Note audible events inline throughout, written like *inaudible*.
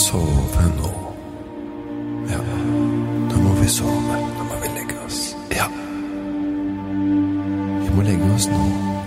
sove nå. Ja, nå må vi sove. Nå må vi legge oss. Ja. Vi må legge oss nå.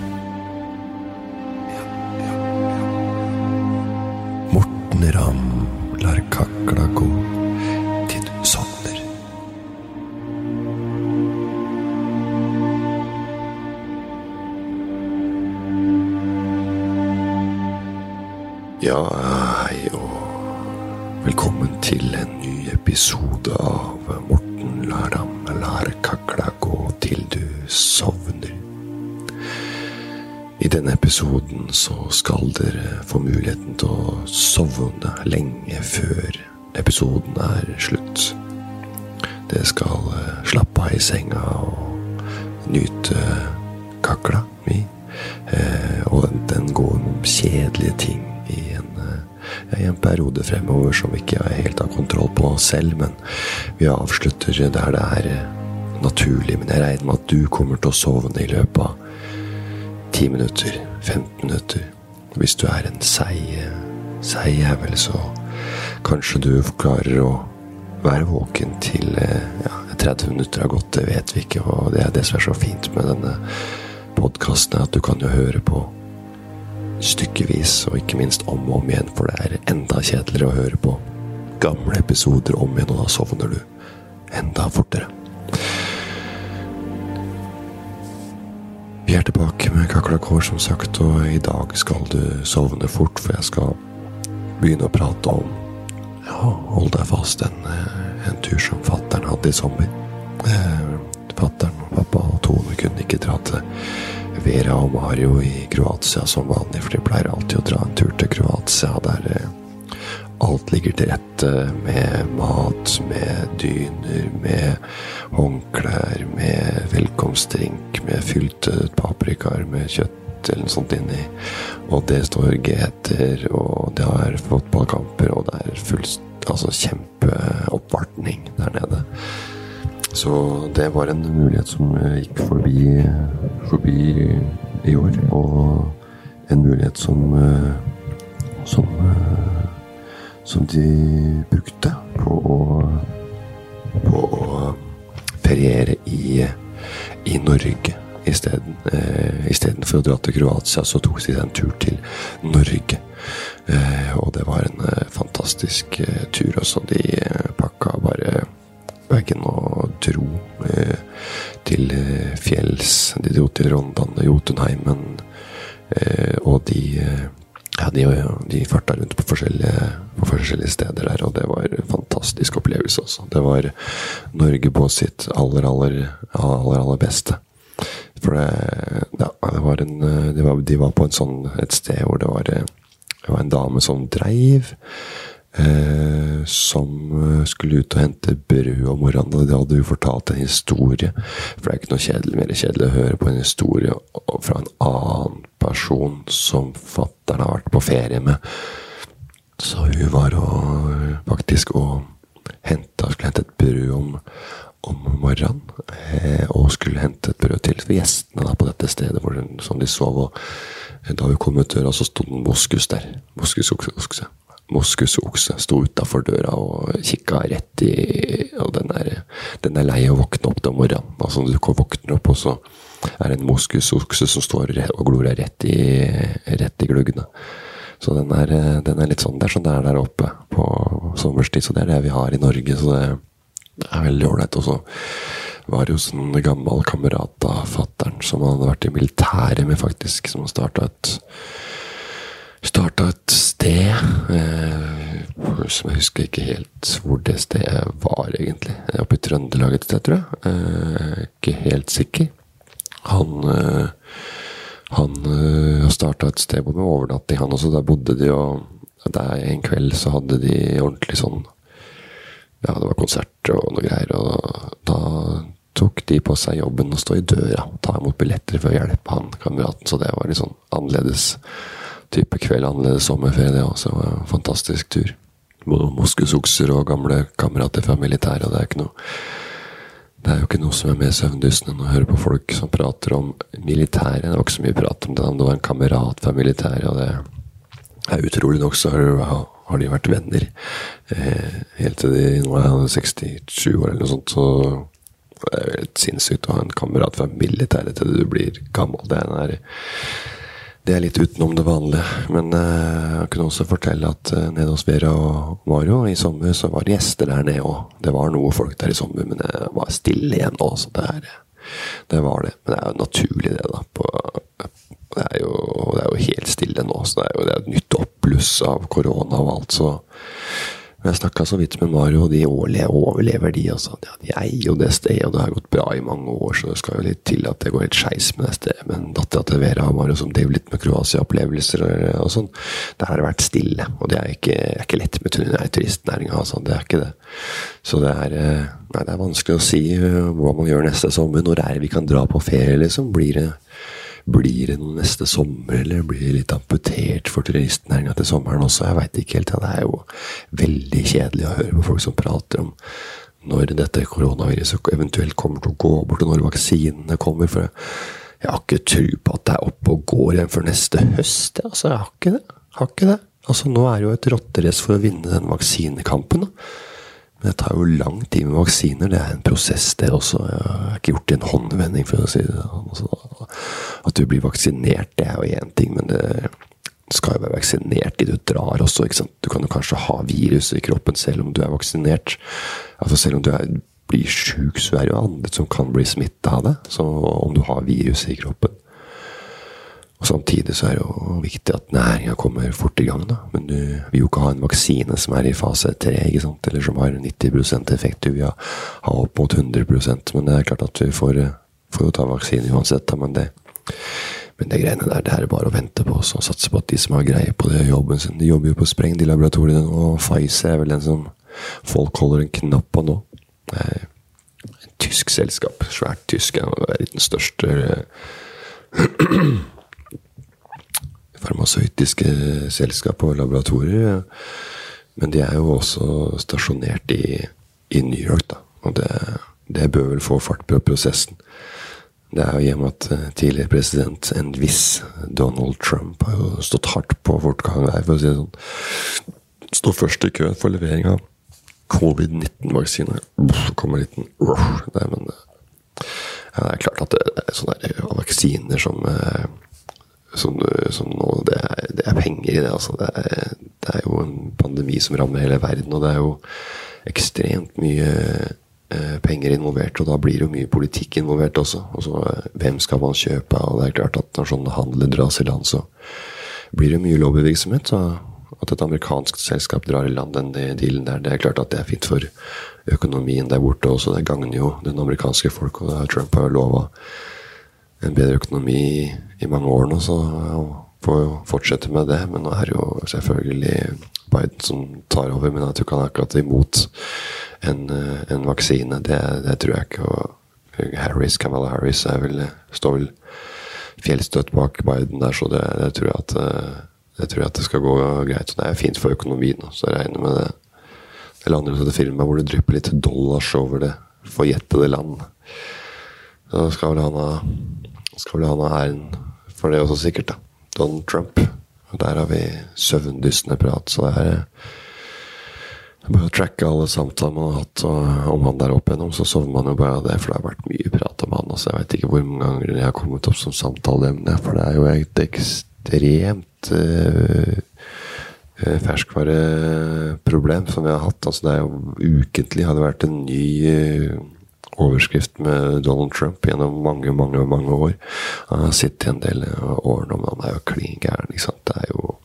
Episoden så skal dere få muligheten til å sovne lenge før episoden er slutt. Dere skal eh, slappe av i senga og nyte kakla mi. Eh, og den, går om kjedelige ting i en, eh, i en periode fremover som ikke jeg helt har kontroll på selv, men vi avslutter der det er eh, naturlig. Men jeg regner med at du kommer til å sovne i løpet av 10 minutter, 15 minutter. Hvis du er en seig, seig jævel, så kanskje du klarer å være våken til eh, ja, 30 minutter har gått, det vet vi ikke. Og det er det som er så fint med denne podkasten, at du kan jo høre på stykkevis, og ikke minst om og om igjen, for det er enda kjedeligere å høre på gamle episoder om igjen, og da sovner du enda fortere. Vi er tilbake med Kakla Kår, som sagt, og i dag skal du sovne fort, for jeg skal begynne å prate om Ja, hold deg fast, en, eh, en tur som fattern hadde i sommer. Eh, fattern pappa og Tone kunne ikke dra til Vera og Mario i Kroatia som vanlig, for de pleier alltid å dra en tur til Kroatia der eh, alt ligger til rette med mat, med dyner, med håndklær, med velkomstdrink, med fylte paprikaer med kjøtt eller noe sånt inni. Og det står GT-er, og det er fotballkamper, og det er fullst, altså kjempeoppvartning der nede. Så det var en mulighet som gikk forbi, forbi i år, og en mulighet som som som de brukte på å, på å feriere i, i Norge isteden. Eh, Istedenfor å dra til Kroatia, så tok de seg en tur til Norge. Eh, og det var en eh, fantastisk eh, tur også. De eh, pakka bare bagen og dro eh, til eh, fjells. De dro til Rondane, Jotunheimen, og de ja, de, de farta rundt på forskjellige, på forskjellige steder der, og det var en fantastisk opplevelse også. Det var Norge på sitt aller, aller, aller, aller beste. For det, ja, det var en, de, var, de var på sånn, et sted hvor det var, det var en dame som dreiv. Eh, som skulle ut og hente brød om morgenen. Og de hadde jo fortalt en historie. For det er ikke noe kjedelig, mer kjedelig å høre på en historie fra en annen person som fattern har vært på ferie med. Så hun var og, faktisk og henta Skulle hente et brød om, om morgenen. Eh, og skulle hente et brød til gjestene da, på dette stedet hvor den, som de sov. Og da hun kom ut døra, så sto det en moskus der. Moskusokse. Moskusokse sto utafor døra og kikka rett i Og den er, den er lei å våkne opp om morgenen. Altså, du våkner opp, og så er en moskusokse som står og glor rett i, rett i gluggene. Så den er, den er, litt sånn Det er sånn det er der oppe på sommerstid, så det er det vi har i Norge. Så det, er veldig ålreit. Og så var det jo sånn gammel kamerat av fattern som hadde vært i militæret med, faktisk, som starta et starta et sted eh, som jeg husker ikke helt hvor det stedet var, egentlig. Oppe i Trøndelag et sted, tror jeg. Eh, ikke helt sikker. Han eh, han uh, starta et sted med overnatting, han også. Der bodde de, og der en kveld så hadde de ordentlig sånn Ja, det var konsert og noe greier, og da tok de på seg jobben å stå i døra, ta imot billetter for å hjelpe han kameraten. Så det var litt sånn annerledes type kveld, annerledes sommerferie, det også. Var en fantastisk tur. Moskusokser og gamle kamerater fra militæret. Det er ikke noe det er jo ikke noe som er mer søvndyssende enn å høre på folk som prater om militæret. Det var ikke så mye prat om det, det var en kamerat fra militæret, og det er utrolig nok så har de vært venner. Eh, helt til de nå er han 67 år eller noe sånt, så det er helt sinnssykt å ha en kamerat fra militæret til du blir gammel. Det er, det er litt utenom det vanlige. Men eh, jeg kunne også fortelle at eh, nede hos Vera og Mario i sommer så var det gjester der nede òg. Det var noe folk der i sommer, men det var stille igjen nå. Så det, er, det var det. Men det er jo naturlig, det, da. På, det er, jo, det er jo helt stille nå, så det er jo det er et nytt oppbluss av korona og alt, så jeg snakka så vidt med Mario, og de overlever, de. Altså. Ja, de eier jo det stedet, og det har gått bra i mange år, så det skal jo litt til at det går helt skeis med det stedet. Men dattera til Vera og Mario som driver litt med Kroatia-opplevelser og, og, sånn, der har det vært stille. Og det er ikke, er ikke lett med turistnæringa, altså. Det er ikke det. Så det er, eh, nei, det er vanskelig å si eh, hva man gjør neste sommer. Når er det vi kan dra på ferie, liksom? Blir det blir det noe neste sommer, eller blir det litt amputert for turistnæringa til sommeren også? Jeg veit ikke helt. Ja, det er jo veldig kjedelig å høre på folk som prater om når dette koronaviruset eventuelt kommer til å gå bort, og når vaksinene kommer. For jeg har ikke tro på at det er oppe og går igjen før neste høst. Altså, jeg har ikke det. Har ikke det. Altså, nå er det jo et rotterace for å vinne den vaksinekampen. Da. Men det tar jo lang tid med vaksiner. Det er en prosess, det også. Jeg har ikke gjort det i en håndvending, for å si det sånn. At du blir vaksinert, det er jo én ting, men det skal jo være vaksinert i du drar også. ikke sant? Du kan jo kanskje ha viruset i kroppen selv om du er vaksinert. Altså Selv om du er, blir sjuk, så er det jo andre som kan bli smitta av det. Så om du har viruset i kroppen. Og Samtidig så er det jo viktig at næringa kommer fort i gang. da. Men du vil jo ikke ha en vaksine som er i fase 3, ikke sant? eller som har 90 effekt. Du vil ha opp mot 100% Men det er klart at vi får, får jo ta vaksine uansett. Da. Men, det, men det greiene der, det er bare å vente på og satse på at de som har greie på det, jobben sin. De jobber jo på spreng, de laboratoriene. Og Pfizer er vel den som folk holder en knapp på nå. Det et tysk selskap. Svært tysk. Det er den største *clears throat* farmasøytiske selskap og laboratorier. Men de er jo også stasjonert i, i New York, da. Og det, det, bør vel få fart på prosessen. Det er jo gjennom at eh, tidligere president, en viss Donald Trump, har jo stått hardt på fortgang der, for å si det sånn. Står først i køen for levering av covid-19-vaksiner. Så kommer en liten Nei, men ja, Det er klart at det er sånne vaksiner som eh, som, som nå, det er, det er, penger i det. Altså. Det er, det, er, jo en pandemi som rammer hele verden, og det er jo ekstremt mye eh, penger involvert. Og da blir det jo mye politikk involvert også. Og eh, hvem skal man kjøpe av? Og det er klart at når sånne handler dras i land, så blir det mye lobbyvirksomhet. Så at et amerikansk selskap drar i land den dealen der, det er klart at det er fint for økonomien der borte også. Det gagner jo den amerikanske folk, og Trump har Trump lova en bedre økonomi i mange år nå, så får jo fortsette med det. Men nå er det jo selvfølgelig Biden som tar over, men jeg tror ikke han er akkurat imot en, en vaksine. Det, det, tror jeg ikke. Og Harris, Kamala Harris er vel, står vel fjellstøtt bak Biden der, så det, det, tror jeg at tror jeg at det skal gå greit. så det er fint for økonomien, så jeg regner med det. Det lander til firma hvor det drypper litt dollars over det forjettede land. Så skal vel han ha skal vel ha noe æren for det også, sikkert. da. Donald Trump. Og der har vi søvndyssende prat, så det er bare å tracke alle samtaler man har hatt om han der opp igjennom, så sovner man jo bare av det, for det har vært mye prat om han. Altså, jeg vet ikke hvor mange ganger jeg har kommet opp som samtaleemne, for det er jo et ekstremt uh, ferskvareproblem som vi har hatt. Altså, det er jo ukentlig har det vært en ny uh, overskrift med Donald Trump gjennom mange, mange mange år. Han har sittet en del år nå, men han er jo klin gæren. Det er jo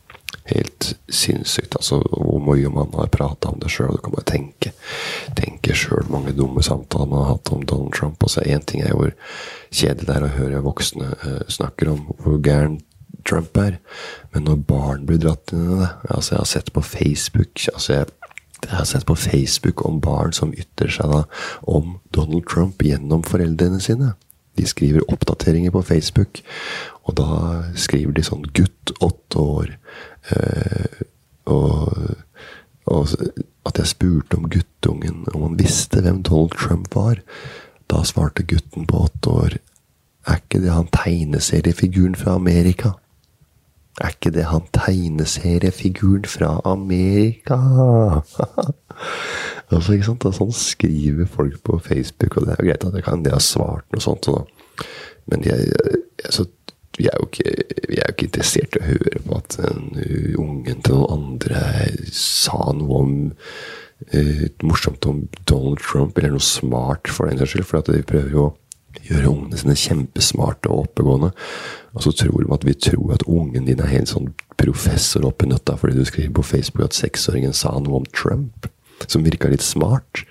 helt sinnssykt. altså Hvor mye man har prata om det sjøl. Du kan bare tenke tenke sjøl mange dumme samtaler man har hatt om Donald Trump. Og så Én ting er hvor kjedelig det er å høre voksne uh, snakker om hvor gæren Trump er, men når barn blir dratt inn i det altså Jeg har sett på Facebook altså jeg jeg har sett på Facebook om barn som ytrer seg da om Donald Trump gjennom foreldrene sine. De skriver oppdateringer på Facebook, og da skriver de sånn 'gutt åtte år'. Eh, og, og, at jeg spurte om guttungen om han visste hvem Donald Trump var. Da svarte gutten på åtte år 'Er ikke det han tegneseriefiguren fra Amerika?' Er ikke det han tegneseriefiguren fra Amerika? *laughs* altså, ikke sant? Sånn skriver folk på Facebook, og det er jo greit at jeg kan, de har svart noe sånt. Så. Men jeg, altså, vi, er jo ikke, vi er ikke interessert i å høre på at ungen til noen andre sa noe om uh, morsomt om Donald Trump, eller noe smart for den saks skyld. For at de prøver jo å gjøre ungene sine kjempesmarte og oppegående. Og så tror de at vi tror at ungen din er helt sånn professor oppi nøtta fordi du skriver på Facebook at seksåringen sa noe om Trump som virka litt smart.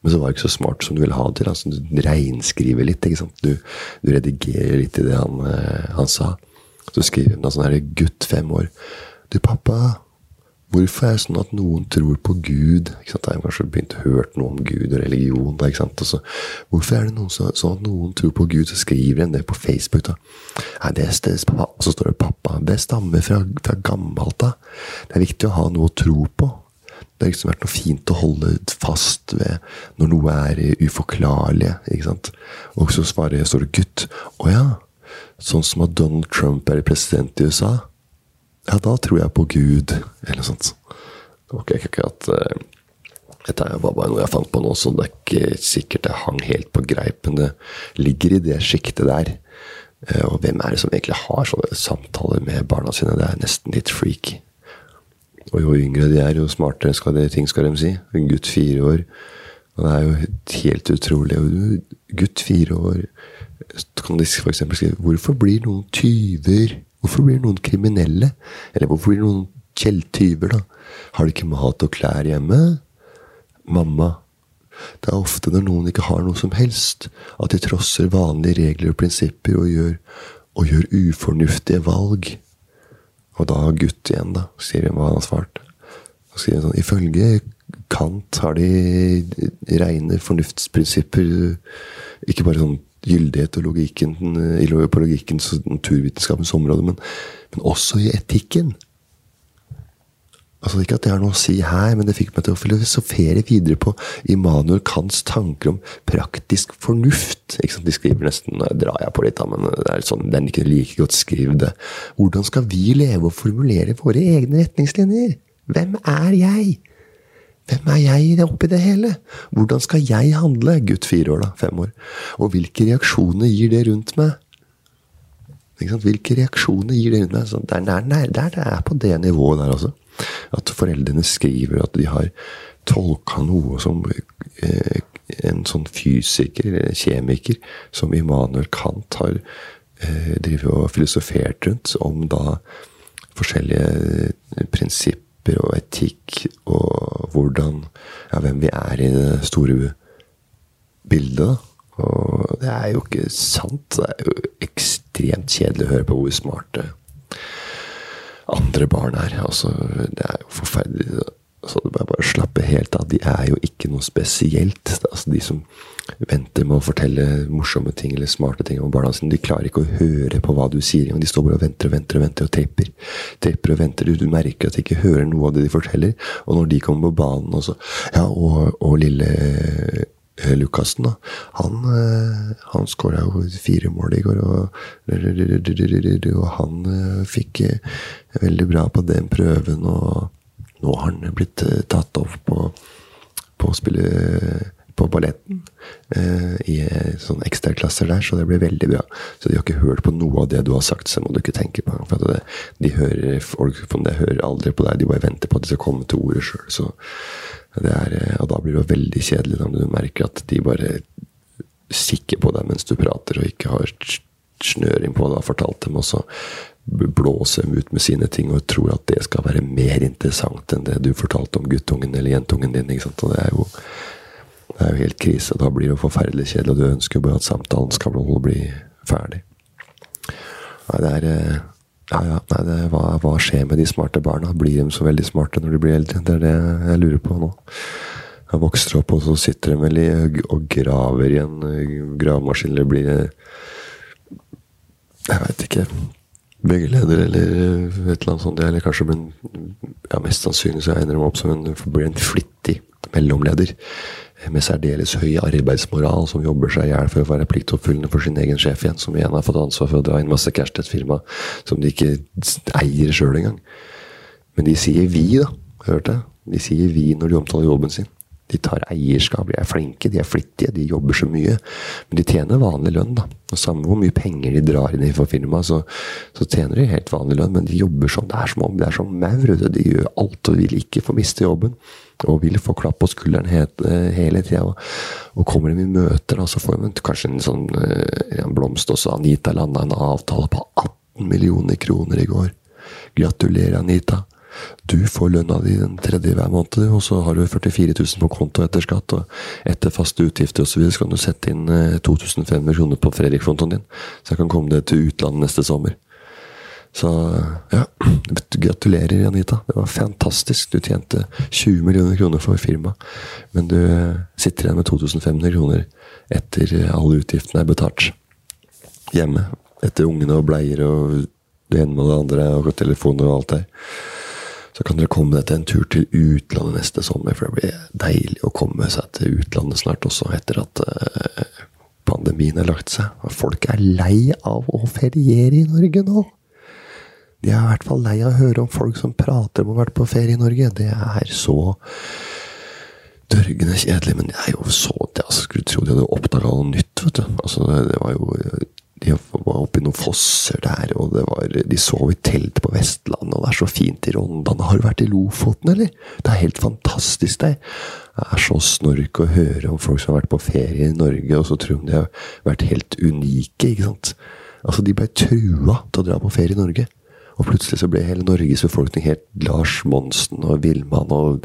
Men så var det ikke så smart som du ville ha det til. Altså, du reinskriver litt. Du, du redigerer litt i det han, eh, han sa. Så skriver han sånn her gutt fem år. Du, pappa, Hvorfor er det sånn at noen tror på Gud? Ikke sant? Jeg har kanskje begynt å høre noe om Gud og religion. Ikke sant? Så, hvorfor er det noen så, sånn at noen tror på Gud, så skriver en det på Facebook? da? Nei, det, det, så står det 'pappa'. Det stammer fra, fra gammelt av. Det er viktig å ha noe å tro på. Det har liksom vært noe fint å holde fast ved når noe er uforklarlig. ikke sant? Og så svarer, jeg, står det 'gutt'. Å ja. Sånn som at Donald Trump er president i USA. Ja, da tror jeg på Gud, eller noe sånt. Det var ikke akkurat uh, Dette var bare noe jeg fant på nå, så det er ikke sikkert jeg hang helt på greip, men det ligger i det sjiktet der. Uh, og hvem er det som egentlig har sånne samtaler med barna sine? Det er nesten litt freaky. Og jo yngre de er, jo smartere skal de, ting skal de si. En gutt fire år. Og det er jo helt utrolig. Gutt fire år kan de f.eks. skrive 'Hvorfor blir noen tyver?' Hvorfor blir noen kriminelle? Eller hvorfor blir noen kjeltyver da? Har de ikke mat og klær hjemme? Mamma. Det er ofte når noen ikke har noe som helst, at de trosser vanlige regler og prinsipper og gjør, og gjør ufornuftige valg. Og da har gutt igjen, da, sier vi hva han har svart. Så sier sånn Ifølge Kant har de reine fornuftsprinsipper ikke bare sånn gyldighet og logikken, på logikkens og naturvitenskapens område, men, men, også i etikken. Altså Ikke at det har noe å si her, men det fikk meg til å filosofere videre på Immanuel Kants tanker om praktisk fornuft. Ikke sant? De skriver nesten Nå drar jeg på litt, men det er sånn, den ikke like godt skrevet. det. Hvordan skal vi leve og formulere våre egne retningslinjer? Hvem er jeg? Hvem er jeg oppi det hele? Hvordan skal jeg handle? Gutt fire år, da. Fem år. Og hvilke reaksjoner gir det rundt meg? Hvilke reaksjoner gir det rundt meg? Så der, der, der, det er på det nivået der, altså. At foreldrene skriver at de har tolka noe som eh, en sånn fysiker eller kjemiker som Immanuel Kant har eh, og filosofert rundt, om da forskjellige prinsipper prinsipper og etikk og hvordan Ja, hvem vi er i det store bildet. Og det er jo ikke sant. Det er jo ekstremt kjedelig å høre på hvor smarte andre barn er. Altså, det er jo forferdelig. Så du bare, bare slappe helt av. De er jo ikke noe spesielt. Altså, de som venter med å fortelle morsomme ting eller smarte ting om barna sine, de klarer ikke å høre på hva du sier. De står bare og venter og venter og venter og tripper. Tripper og venter. Du merker at de ikke hører noe av det de forteller. Og når de kommer på banen også Ja, og, og lille eh, Lukassen, da. Han, eh, han skåra jo fire mål i går, og, og han eh, fikk veldig bra på den prøven. og nå har han blitt tatt opp på, på å spille på balletten eh, i sånne ekstraklasser der, så det blir veldig bra. Så de har ikke hørt på noe av det du har sagt, så må du ikke tenke på for det. De hører, folk det hører aldri på deg, de bare venter på at de skal komme til ordet sjøl. Eh, og da blir det veldig kjedelig når du merker at de bare sikker på deg mens du prater, og ikke har snøring på hva du har fortalt dem. Og så blåse dem ut med sine ting og tror at det skal være mer interessant enn det du fortalte om guttungen eller jentungen din. ikke sant? Og det er jo, det er jo helt krise. Da blir det jo forferdelig kjedelig, og du ønsker bare at samtalen skal bli ferdig. Nei, det er eh, ja, ja, nei, det, hva, hva, skjer med de smarte barna? Blir de så veldig smarte når de blir eldre? Det er det jeg lurer på nå. Jeg vokser opp, og så sitter de vel og graver i en eh, gravemaskin, eller blir Jeg veit ikke byggeleder eller et eller annet sånt. Eller kanskje, men ja, mest sannsynlig så egner de opp som en, blir en flittig mellomleder med særdeles høy arbeidsmoral, som jobber seg i hjel for å være pliktoppfyllende for sin egen sjef igjen, som igjen har fått ansvar for å dra inn masse cash til et firma som de ikke eier sjøl engang. Men de sier vi, da. Hørte jeg? De sier vi når de omtaler jobben sin. De tar eierskap, de er flinke, de er flittige, de jobber så mye. Men de tjener vanlig lønn, da. Og Samme hvor mye penger de drar inn i for firmaet, så, så, tjener de helt vanlig lønn. Men de jobber sånn. Det er som om det er som maur. De gjør alt og vil ikke få miste jobben. Og vil få klapp på skulderen uh, hele tida. Og, og, kommer de i møter, da, så får de kanskje en sånn uh, en blomst også. Anita landa en avtale på 18 millioner kroner i går. Gratulerer, Anita. Du får lønna di den tredje hver måned, og så har du 44 000 på konto etter skatt. og Etter faste utgifter osv. så kan du sette inn 2500 eh, kroner på Fredrik-kontoen din. Så jeg kan komme deg til utlandet neste sommer. Så ja, *clears throat* gratulerer, Anita. Det var fantastisk. Du tjente 20 millioner kroner for firmaet. Men du eh, sitter igjen med 2500 kroner etter alle utgiftene er betalt. Hjemme. Etter ungene og bleier og det ene med det andre og telefoner og alt der. Så kan dere komme deg til en tur til utlandet neste sommer, for det blir deilig å komme seg til utlandet snart også, etter at uh, pandemien har lagt seg. Folk er lei av å feriere i Norge nå. De er i hvert fall lei av å høre om folk som prater om å ha vært på ferie i Norge. Det er så dørgende kjedelig, men det er jo så det, altså, Skulle tro de hadde oppdaga noe nytt, vet du. Altså, det var jo de var oppe i noen fosser der, og var, de sov i telt på Vestlandet, og det er så fint i Rondane. Har du vært i Lofoten, eller? Det er helt fantastisk der. Det er så snork å høre om folk som har vært på ferie i Norge, og så tror de de har vært helt unike, ikke sant? Altså, de ble trua til å dra på ferie i Norge. Og plutselig så ble hele Norges befolkning helt Lars Monsen og Villmann og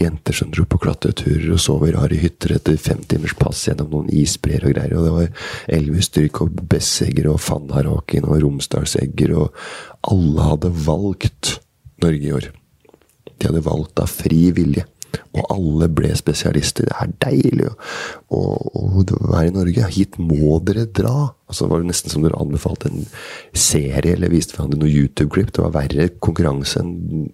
jenter som dro på klatreturer og sov i rare hytter etter fem timers pass gjennom noen isbreer og greier. Og det var Elvis Dyrk og Bessegger og Fannaråken og Romsdalsegger, og alle hadde valgt Norge i år. De hadde valgt av fri vilje. Og alle ble spesialister. Det er deilig å, være i Norge. Hit må dere dra! Altså, det var nesten som dere anbefalte en serie eller viste hverandre noe YouTube-klipp. Det var verre konkurranse enn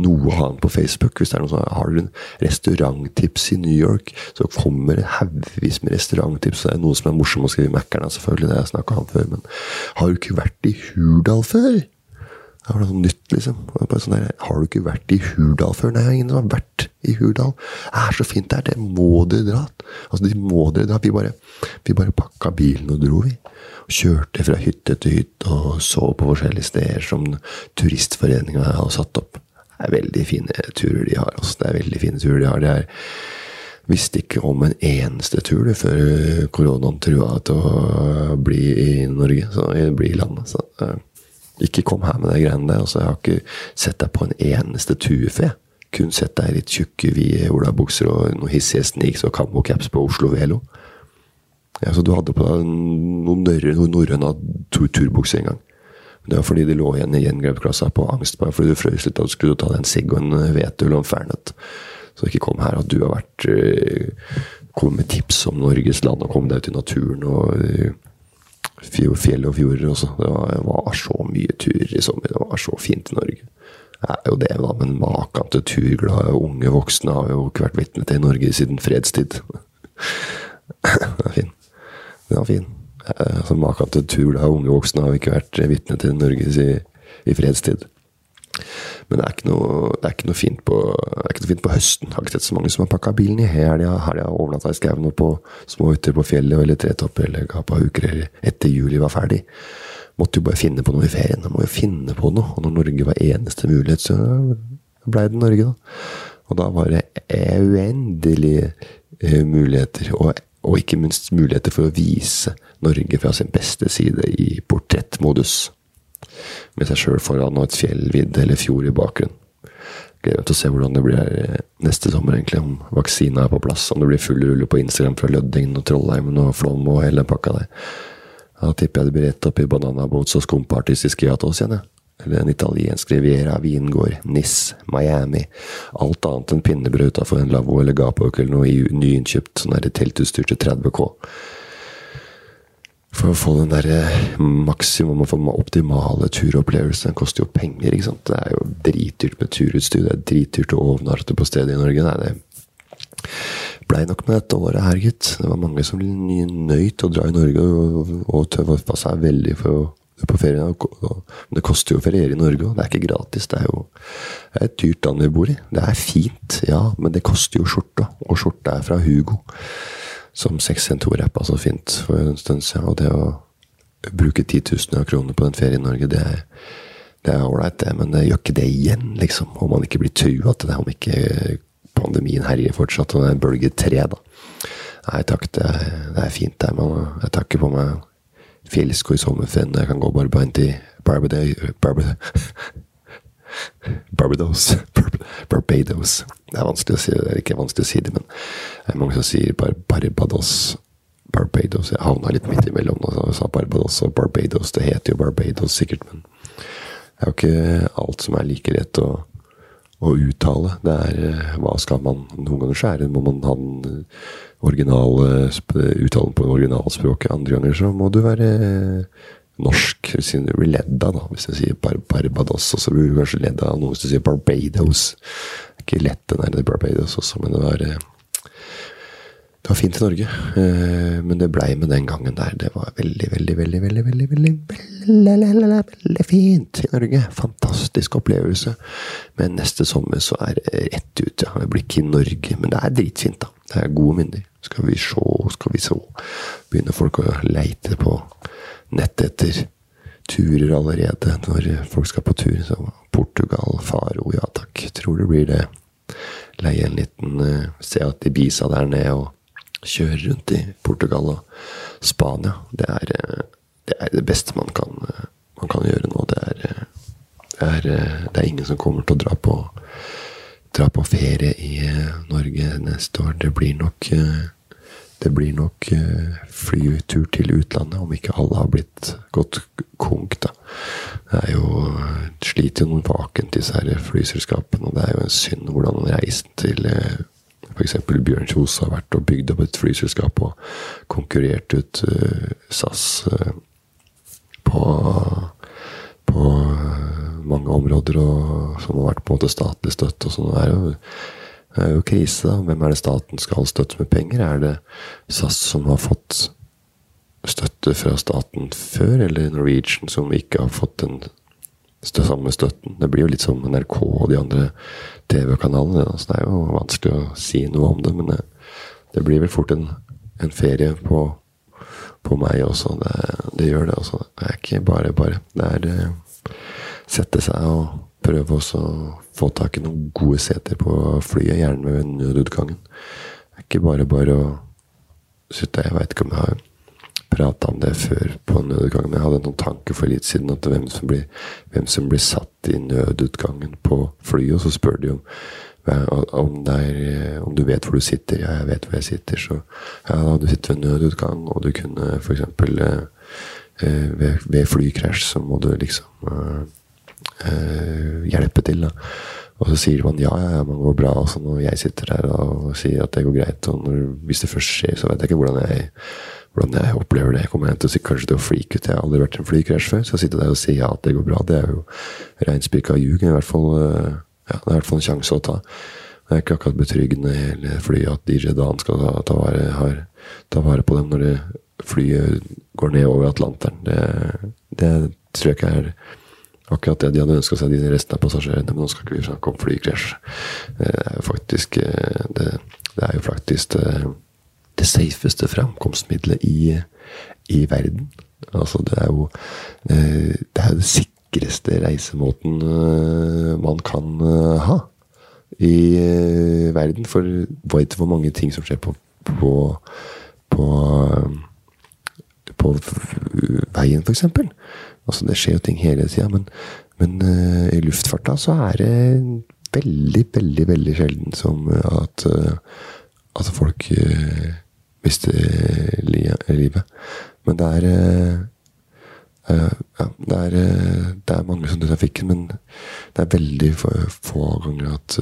noe annet på Facebook. Hvis det er noe sånn, Har du en restauranttips i New York, så kommer det haugevis med restauranttips. Det er noe som er morsomt å skrive i Mækkern, selvfølgelig. Det har jeg snakka om før. Men har du ikke vært i Hurdal før? Det var noe nytt, liksom. Sånn der, har du ikke vært i Hurdal før? Nei, ingen har vært i Hurdal. Det er så fint der. Det må dere dra. Altså, de må dere dra. Vi bare, vi bare pakka bilen og dro, vi. Og kjørte fra hytte til hytte og så på forskjellige steder som turistforeninga har satt opp. Det er veldig fine turer de har. Altså. Det er veldig fine turer de har. Det er visste ikke om en eneste tur det, før koronaen trua til å bli i Norge, så bli i landet. Så, uh, ikke kom her med de greiene der. Altså, jeg har ikke sett deg på en eneste tuefe. Kun sett deg i litt tjukke, vide olabukser og noen hissige sneaks og camocaps på Oslo Velo. Ja, så du hadde på deg noen, norrøne turbukser en gang. Det var fordi de lå igjen i gjengrepsklassa på angst bare fordi du frøs litt du skulle ta deg en sigg og en hvetøl og en fernet. Så ikke kom her at du har vært uh, kommet med tips om Norges land og kommet deg ut i naturen og uh, fjell og fjorder også. Det var, det var, så mye turer i sommer. Det var så fint i Norge. Det er jo det, da, men maken til turglade unge voksne har jo ikke vært vitne til i Norge siden fredstid. *laughs* Den er fin. Den er fin. Altså, maken til turglade unge voksne har vi ikke vært vitne til i Norge i, i fredstid. Men det er ikke noe, det er ikke noe, fint, på, ikke noe fint på høsten. Jeg har ikke sett så mange som har pakka bilen i helga. Helga overnatta i skauen og på små hytter på fjellet eller tretopper eller gapauker eller etter juli var ferdig. Måtte jo bare finne på noe i ferien. Jeg må jo finne på noe. Og når Norge var eneste mulighet, så blei det Norge, da. Og da var det uendelige uh, muligheter. Og, og ikke minst muligheter for å vise Norge fra sin beste side i portrettmodus med seg sjøl foran og et fjellvidd eller fjord i bakgrunnen. Gleder meg til å se hvordan det blir her neste sommer, egentlig, om vaksina er på plass. Om det blir full rulle på Instagram fra Løddingen og Trollheimen og Flåm og hele den pakka der. Da tipper jeg det blir rett opp i bananaboats og skumpartistiske yatos igjen, jeg. Eller en italiensk riviera, vingård, Nis, Miami. Alt annet enn pinnebrød utafor en lavvo eller gapåk eller noe nyinnkjøpt sånn teltutstyr til 30 K. For å få den der eh, maksimum og optimale turopplevelsen. Den koster jo penger, ikke sant. Det er jo dritdyrt med turutstyr. Det er dritdyrt å overnatte på stedet i Norge. Nei, det blei nok med dette året her, gitt. Det var mange som nøyt å dra i Norge og, og tøffa seg veldig for å på ferie. Men det koster jo å feriere i Norge og Det er ikke gratis. Det er jo det er et dyrt land vi bor i. Det er fint, ja, men det koster jo skjorta. Og skjorta er fra Hugo. Som 612-rappa så fint for en stund siden. Og det å bruke titusener av kroner på den ferien i Norge, det er det er ålreit, det, men det gjør ikke det igjen, liksom. Om man ikke blir trua til det, om ikke pandemien herjer fortsatt, og det er bølge tre, da. Nei takk, det er, det er fint, det. Men jeg takker på meg fjellsko i sommerferien. Jeg kan gå barbeint i Barbados Barbados. *laughs* Barbados. Det er vanskelig å si, det er ikke vanskelig å si det, men det er mange som sier Bar Barbados. Barbados. Jeg havna litt midt imellom og sa Barbados og Barbados. Det heter jo Barbados sikkert, men det er jo ikke alt som er like lett å, å uttale. Det er eh, hva skal man Noen ganger er det, må man ha den originale uttalen på originalspråket. Andre ganger så må du være norsk. Hvis du blir ledd da. Hvis du sier Bar Barbados, så blir du kanskje ledd av noe hvis du sier Barbados. Det er ikke lett, den der Barbados også, men det var det var fint i Norge, eh, men det blei med den gangen der. Det var veldig, veldig, veldig, veldig, veldig, veldig, veldig, veldig fint i Norge. Fantastisk opplevelse. Men neste sommer så er det rett ut, ja. Det blir ikke i Norge, men det er dritfint, da. Det er gode minner. Skal vi sjå, skal vi så. Begynner folk å leite på nettet etter turer allerede når folk skal på tur. Så Portugal, Faro, ja takk. Tror det blir det. Leie en liten uh, Seat Ibiza der nede og kjøre rundt i Portugal og Spania. Det er eh, det, er det beste man kan, eh, man kan, gjøre nå. Det er, eh, det er, det, er, ingen som kommer til å dra på, dra på ferie i Norge neste år. Det blir nok det blir nok flytur til utlandet, om ikke alle har blitt gått konk, da. Det er jo sliter jo noen vakent, disse her flyselskapene, og det er jo en synd hvordan reisen til F.eks. Bjørn Kjos har vært og bygd opp et flyselskap og konkurrert ut SAS på, på mange områder og, som har vært på en måte statlig støtte. og sånn. Det er jo, det er jo krise. da. Hvem er det staten skal støtte med penger? Er det SAS som har fått støtte fra staten før, eller Norwegian som ikke har fått den samme støtten. Det blir jo litt som NRK og de andre TV-kanalene. Så det er jo vanskelig å si noe om det. Men det, blir vel fort en, en ferie på, på, meg også. Det, det, gjør det. altså. Det er ikke bare bare. Det er å sette seg og prøve å få tak i noen gode seter på flyet, gjerne ved nødutgangen. Det er ikke bare bare å sitte Jeg veit ikke om jeg har prata om det før på nødutgangen. Jeg hadde noen tanker for litt siden at hvem som blir, hvem som blir satt i nødutgangen på flyet. Og så spør de om, om, er, om, du vet hvor du sitter. Ja, jeg vet hvor jeg sitter. Så ja, du sittet ved nødutgang, og du kunne f.eks. Eh, eh, ved, ved flykrasj så må du liksom eh, eh, hjelpe til. da og så sier man ja, ja, man går bra, og sånn, og jeg sitter her og sier at det går greit. Og når, hvis det først skjer, så vet jeg ikke hvordan jeg hvordan jeg opplever det. Jeg kommer til å si kanskje til å freake ut. Jeg har aldri vært i en flykrasj før. Så å sitte der og si ja, at det går bra, det er jo reinspikka ljug. I eh, ja, det er i hvert fall en sjanse å ta. Det er ikke akkurat betryggende hele flyet at DJ Dan skal ta, ta, vare, har, ta vare, på dem når det, flyet går ned over Atlanteren. Det, det tror jeg ikke er akkurat det de hadde ønska seg, de resten av passasjerene. Men nå skal ikke vi snakke om flykrasj. Det er jo faktisk eh, det, det er jo faktisk det, eh, det safeste framkomstmiddelet i, i, verden. Altså, det er jo eh, det er det sikreste reisemåten eh, man kan eh, ha i verden. For vet du hvor mange ting som skjer på, på, på, på veien, f.eks.? Altså, det skjer jo ting hele tida, men, men i luftfarta så er det veldig, veldig, veldig sjelden som at, at folk mister livet. Men det er uh, ja, det er, det er mange som dør i trafikken, men det er veldig få ganger at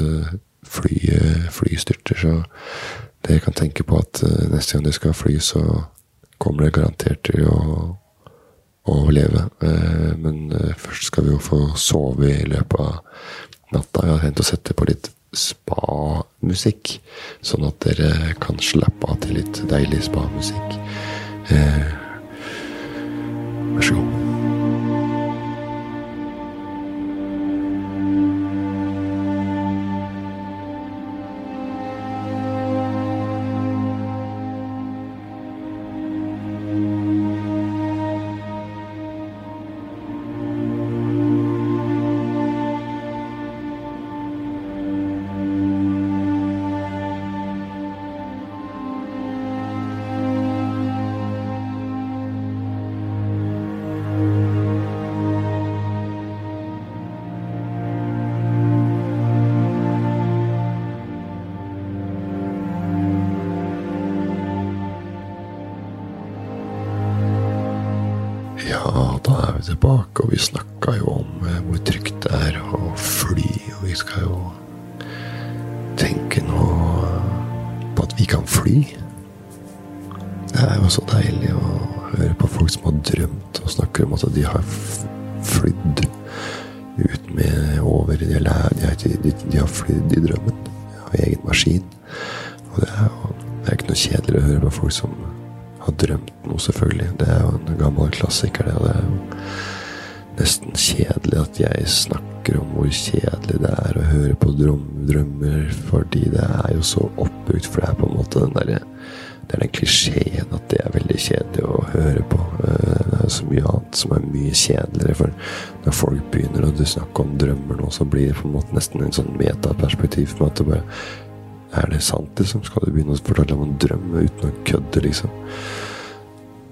flyet fly styrter. Så dere kan tenke på at neste gang dere skal fly, så kommer det garantert til å overleve. Men først skal vi jo få sove i løpet av natta. Jeg har tenkt å sette på litt spa musikk. Sånn at dere kan slappe av til litt deilig spa-musikk. Eh, vær så god. Tilbake, og vi snakka jo om eh, hvor trygt det er å fly, og vi skal jo tenke nå på at vi kan fly. Det er jo så deilig å høre på folk som har drømt, og snakker om at de har flydd ut med over De, de, de, de har flydd i drømmen. Har egen maskin. Og det er jo det er ikke noe kjedelig å høre på folk som har drømt noe, selvfølgelig. Det er jo en gammel klassiker, det. Og det er jo nesten kjedelig at jeg snakker om hvor kjedelig det er å høre på drøm, drømmer, fordi det er jo så oppbrukt. For det er på en måte den derre Det er den klisjeen at det er veldig kjedelig å høre på. Eh, Det er så mye annet som er mye kjedeligere. For når folk begynner å snakke om drømmer nå, så blir det på en måte nesten en sånn metaperspektiv med at det bare er det sant, liksom? Skal du begynne å fortelle om en drøm uten å kødde, liksom?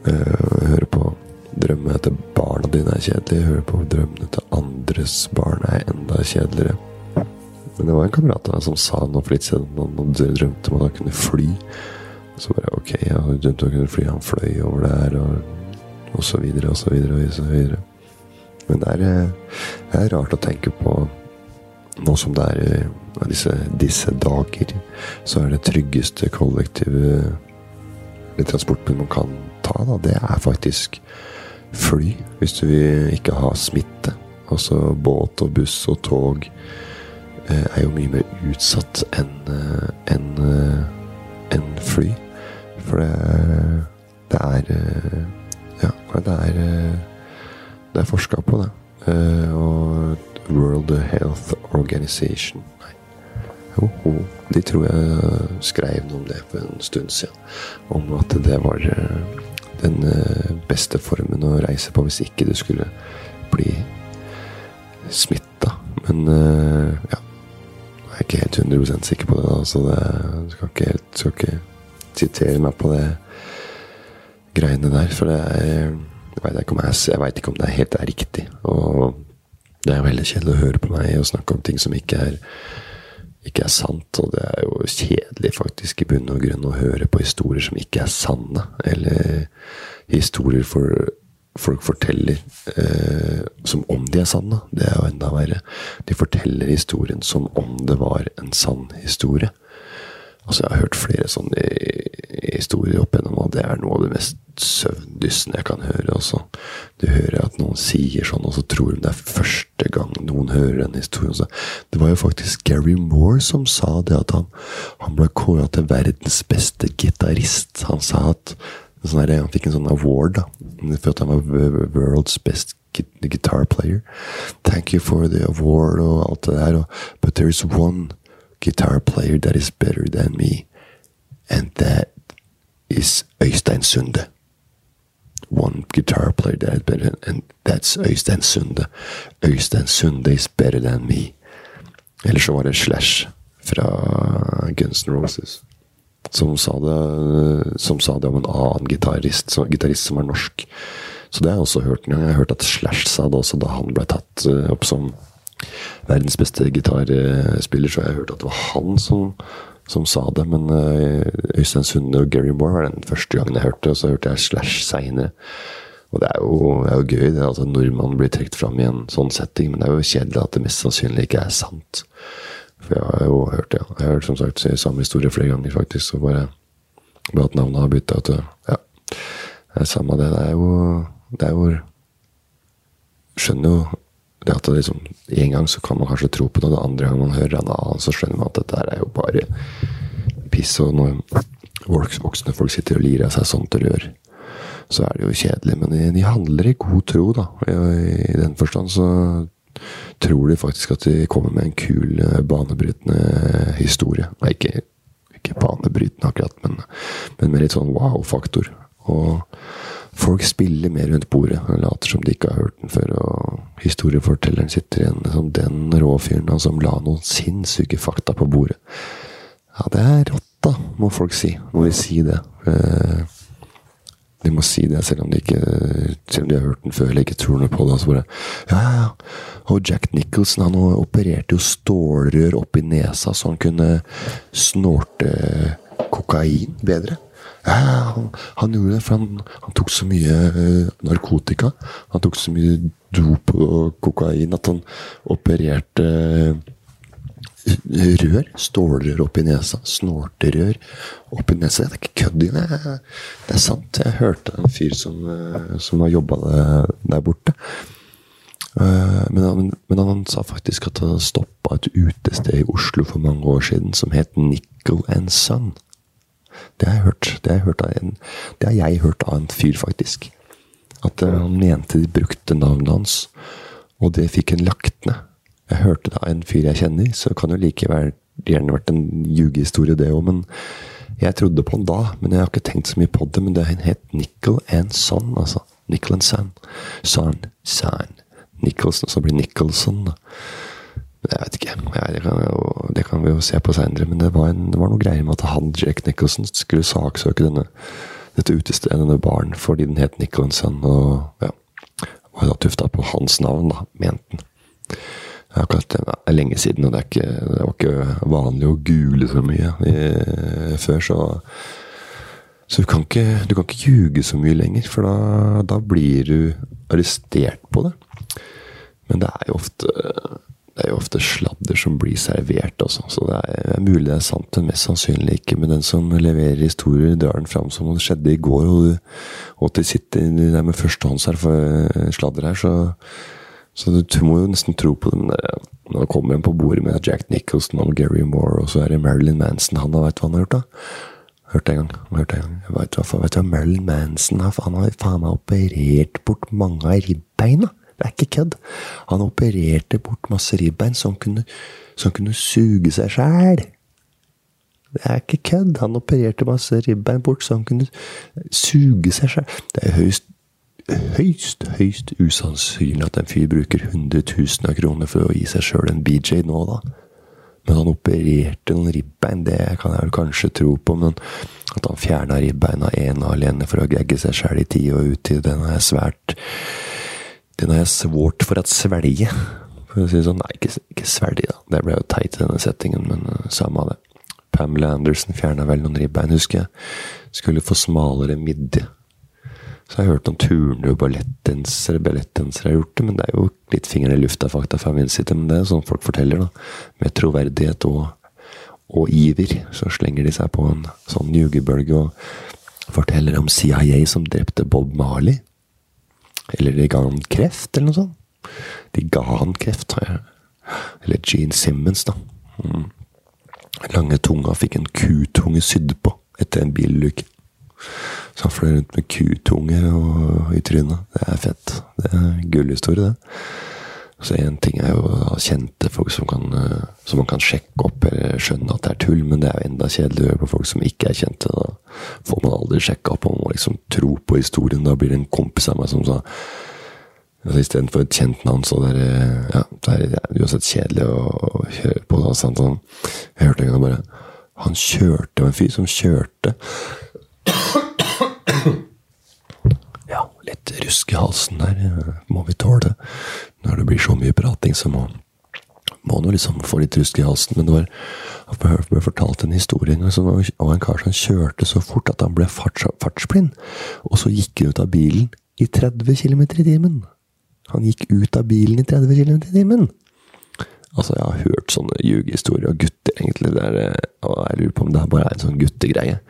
Eh, høre på drømmene til barna dine er kjedelige. Høre på drømmene til andres barn er enda kjedeligere. Men det var en kamerat av meg som sa nå for litt siden han drømte drømt om at han kunne fly. Så bare ok, ja, han drømte om å kunne fly. Han fløy over der, og, og så videre, og så videre, og så videre. Men det er, eh, det er rart å tenke på nå som det er eh, disse, disse dager, så er det tryggeste kollektive transportmiddel man kan ta, da, det er faktisk fly. Hvis du vil ikke ha smitte. Altså båt og buss og tog eh, er jo mye mer utsatt enn en, enn, eh, fly. For det, det er eh, Ja, det er eh, Det er forska på, det. Eh, og World Health Organization Nei. Jo, jo, de tror jeg skrev noe om det for en stund siden. Om at det var eh, den eh, beste formen å reise på hvis ikke du skulle bli smitta. Men eh, ja. Jeg er ikke helt 100 sikker på det, da, så det skal ikke skal ikke sitere meg på det greiene der. For det er Jeg veit ikke, ikke om det er helt er riktig. Og det er veldig kjedelig å høre på meg og snakke om ting som ikke er ikke er sant, og det er jo kjedelig faktisk i bunn og grunn å høre på historier som ikke er sanne, eller historier for, folk forteller eh, som om de er sanne. Det er jo enda verre. De forteller historien som om det var en sann historie. Altså, jeg har hørt flere sånne historier opp gjennom, og det er noe av det mest søvndyssende jeg kan høre. Også. Du hører at noen sier sånn, og så tror de det er første gang noen hører en historie. Så det var jo faktisk Gary Moore som sa det, at han, han ble kåra til verdens beste gitarist. Han sa at sånn her, han fikk en sånn award da, for at han var world's best guitar player. Thank you for the award og alt det der. But there is one guitar player that is better than me, and that is Øystein Sunde. One guitar player that is better, and that's Øystein Sunde. Øystein Sunde is better than me. Eller så var det Slash fra Guns N' Roses som sa det, som sa det om en annen gitarist, som, gitarist som er norsk. Så det har jeg også hørt en gang. Jeg har hørt at Slash sa det også da han ble tatt eh, opp som verdens beste gitarspiller, så jeg hørte hørt at det var han som, som sa det. Men uh, Øystein Sunde og Gary Moore var den første gangen jeg hørte, og så hørte jeg Slash seinere. Og det er, jo, er jo gøy det at en nordmann blir trukket fram i en sånn setting, men det er jo kjedelig at det mest sannsynlig ikke er sant. For jeg har jo hørt det. Jeg har hørt som sagt samme historie flere ganger, faktisk. Så bare, bare at navnet har bytta ut. Ja, det er samme det. Det er jo Det er jo Skjønner jo Det at liksom, En gang så kan man kanskje tro på det, og det andre gang man hører en annen, så skjønner man at dette er jo bare piss. Og når voksne folk sitter og lirer av seg sånt rør, så er det jo kjedelig. Men de, de handler i god tro, da. I, I, den forstand så tror de faktisk at de kommer med en kul, eh, banebrytende historie. Nei, ikke, ikke banebrytende akkurat, men, men med litt sånn wow-faktor. Og folk spiller mer rundt bordet og later som de ikke har hørt den før. Og historiefortelleren sitter igjen som den råfyren som la noen sinnssyke fakta på bordet. Ja, det er rått, da, må folk si. Må de si det. Eh, de må si det, selv om de ikke Selv om de har hørt den før eller ikke tror noe på det. Bare, ja, ja, ja. Og Jack Nicholson han opererte jo stålrør opp i nesa så han kunne snorte kokain bedre. Ja, han, han gjorde det, for han, han tok så mye uh, narkotika. Han tok så mye dop og kokain at han opererte uh, rør. Stålrør oppi nesa. Snorterør oppi nesa. Det er ikke kødd i det. Det er sant. Jeg hørte en fyr som, eh, som har jobba der borte. Eh, men han, men han, sa faktisk at han stoppa et utested i Oslo for mange år siden som het Nickel and Son. Det har jeg hørt. Det har jeg en, det har jeg hørt av en fyr, faktisk. At uh, han mente de brukte navnet hans, og det fikk en lagt ned. Jeg hørte det av en fyr jeg kjenner, så kan jo likevel gjerne vært en ljugehistorie, det òg. Men jeg trodde på han da. Men jeg har ikke tenkt så mye på det. Men det het Nickel and Son, altså. Nickel and Son. Son. Son. Nicholson, så blir Nicholson. Da. Jeg vet ikke. Ja, det, kan jo, det, kan vi jo se på seinere. Men det var, en, det var, noe greier med at han, Jack Nicholson, skulle saksøke denne, dette utestedet, denne baren, fordi den het Nicholson. Og ja, var da tufta på hans navn, da, mente han. Det er lenge siden, og det, ikke, det var ikke vanlig å gule så mye i, før, så Så du kan, ikke, du kan ikke ljuge så mye lenger, for da, da, blir du arrestert på det. Men det er jo ofte det er jo ofte sladder som blir servert, også. Så det er, mulig det er sant, men mest sannsynlig ikke. Men den som leverer historier, drar den fram som om det skjedde i går, og, at de sitter der med førstehåndssladder her, så så du må jo nesten tro på den. Nå kommer en på bordet med Jack Nicholson og Gary Moore, og så er det Marilyn Manson. Han har veit hva han har gjort, da? Hørte en gang. hørte en gang. Jeg vet, vet hva Marilyn Manson har? Han har faen meg operert bort mange av ribbeina. Det er ikke kødd. Han opererte bort masse ribbein så han kunne, så han kunne suge seg sjæl. Det er ikke kødd. Han opererte masse ribbein bort så han kunne suge seg sjæl. Det er høyst høyst, høyst usannsynlig at en fyr bruker 100 000 av kroner for å gi seg sjøl en BJ nå, da. Men han opererte noen ribbein, det kan jeg vel kanskje tro på. Men at han fjerna ribbeina ene alene for å gregge seg sjæl i tid og uttid, den er svært Den har jeg svårt for å svelge. For å si det sånn. Nei, ikke, ikke svelge, da. Det ble jo teit i denne settingen, men uh, samme av det. Pamela Anderson fjerna vel noen ribbein, husker jeg. Skulle få smalere midje. Så jeg har hørt om turner og ballettdansere ballettdansere har gjort det, men det er jo litt fingeren i lufta-fakta fra min side. Men det er sånn folk forteller, da. Med troverdighet og, og iver. Så slenger de seg på en sånn jugebølge og forteller om CIA som drepte Bob Marley. Eller de ga han kreft, eller noe sånt. De ga han kreft, Eller Gene Simmons, da. Mm. Lange tunga fikk en kutunge sydd på etter en bilulykke. Så han fløy rundt med kutunge i trynet. Det er fett. Det er gullhistorie, det. Så én ting er jo å kjente folk som, kan, eh, som, man kan sjekke opp eller skjønne at det er tull, men det er jo enda kjedeligere på folk som ikke er kjente. Da får man aldri sjekka opp om man liksom tro på historien. Da blir det en kompis av meg som sa altså Istedenfor et kjent navn, så det er, ja, det er uansett kjedelig å, å høre på. Da, sånn, jeg hørte en gang bare Han kjørte, var en fyr som kjørte ja, litt rusk i halsen der må vi tåle. Når det blir så mye prating, så må må nå liksom få litt rusk i halsen. Men det var, jeg ble fortalt en historie av en kar som kjørte så fort at han ble farts, fartsblind. Og så gikk han ut av bilen i 30 km i timen. Han gikk ut av bilen i 30 km i timen! Altså, jeg har hørt sånne ljugehistorier av gutter, egentlig. Der, og jeg lurer på om det bare er en sånn guttegreie.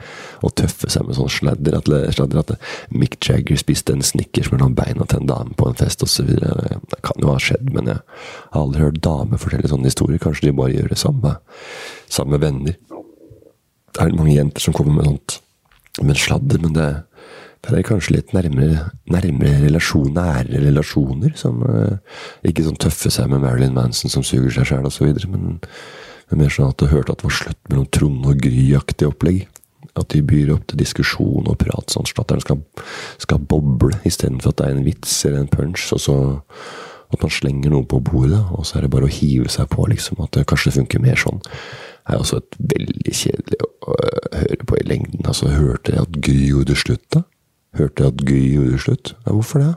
å tøffe seg med sånn sladder. At, sladder, at Mick Jagger spiste en Snickers mellom beina til en dame på en fest osv. Det kan jo ha skjedd, men jeg har aldri hørt damer fortelle sånne historier. Kanskje de bare gjør det samme med venner. Det er mange jenter som kommer med sånt med sladder, men det, det er kanskje litt nærmere, nærmere relasjon, nære relasjoner. Som uh, ikke sånn tøffe seg med Marilyn Manson som suger seg sjæl osv., men, men mer sånn at du hørte at det var slutt mellom Trond og Gry-aktig opplegg. At de byr opp til diskusjon og prat, sånn at den skal, skal boble, istedenfor at det er en vits eller en punch. og så at man slenger noe på bordet, og så er det bare å hive seg på, liksom. At det kanskje funker mer sånn. Det er også et veldig kjedelig å høre på i lengden. Altså, hørte jeg at Gry gjorde slutt, da? Hørte at Gøy gjorde slutt? Ja, hvorfor det?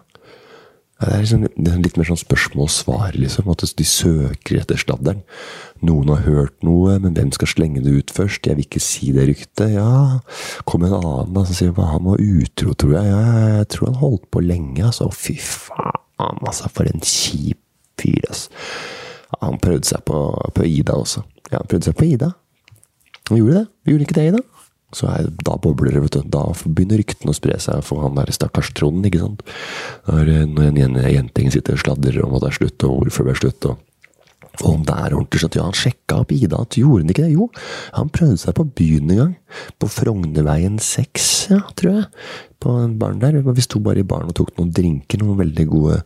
Det er, liksom, det er litt mer sånn spørsmål og svar, liksom. At de søker etter sladderen. Noen har hørt noe, men hvem skal slenge det ut først? Jeg vil ikke si det ryktet. Ja, kom en annen da, som sier hva han var utro, tror jeg. Ja, jeg tror han holdt på lenge, altså. Fy faen, altså. For en kjip fyr, altså. Ja, han prøvde seg på, på Ida også. Ja, han prøvde seg på Ida. Han gjorde det. Vi gjorde ikke det, Ida. Så er, da bobler det, vet du. Da begynner ryktene å spre seg for han der stakkars Trond, ikke sant. Når, når en jenting sitter og sladrer om at det er slutt, og hvorfor det er slutt, og og om det er ordentlig at ja, han sjekka opp Ida, at gjorde han ikke det? Jo, han prøvde seg på byen en gang. På Frognerveien 6, ja, tror jeg. På en barn der. Vi sto bare i baren og tok noen drinker, noen veldig gode,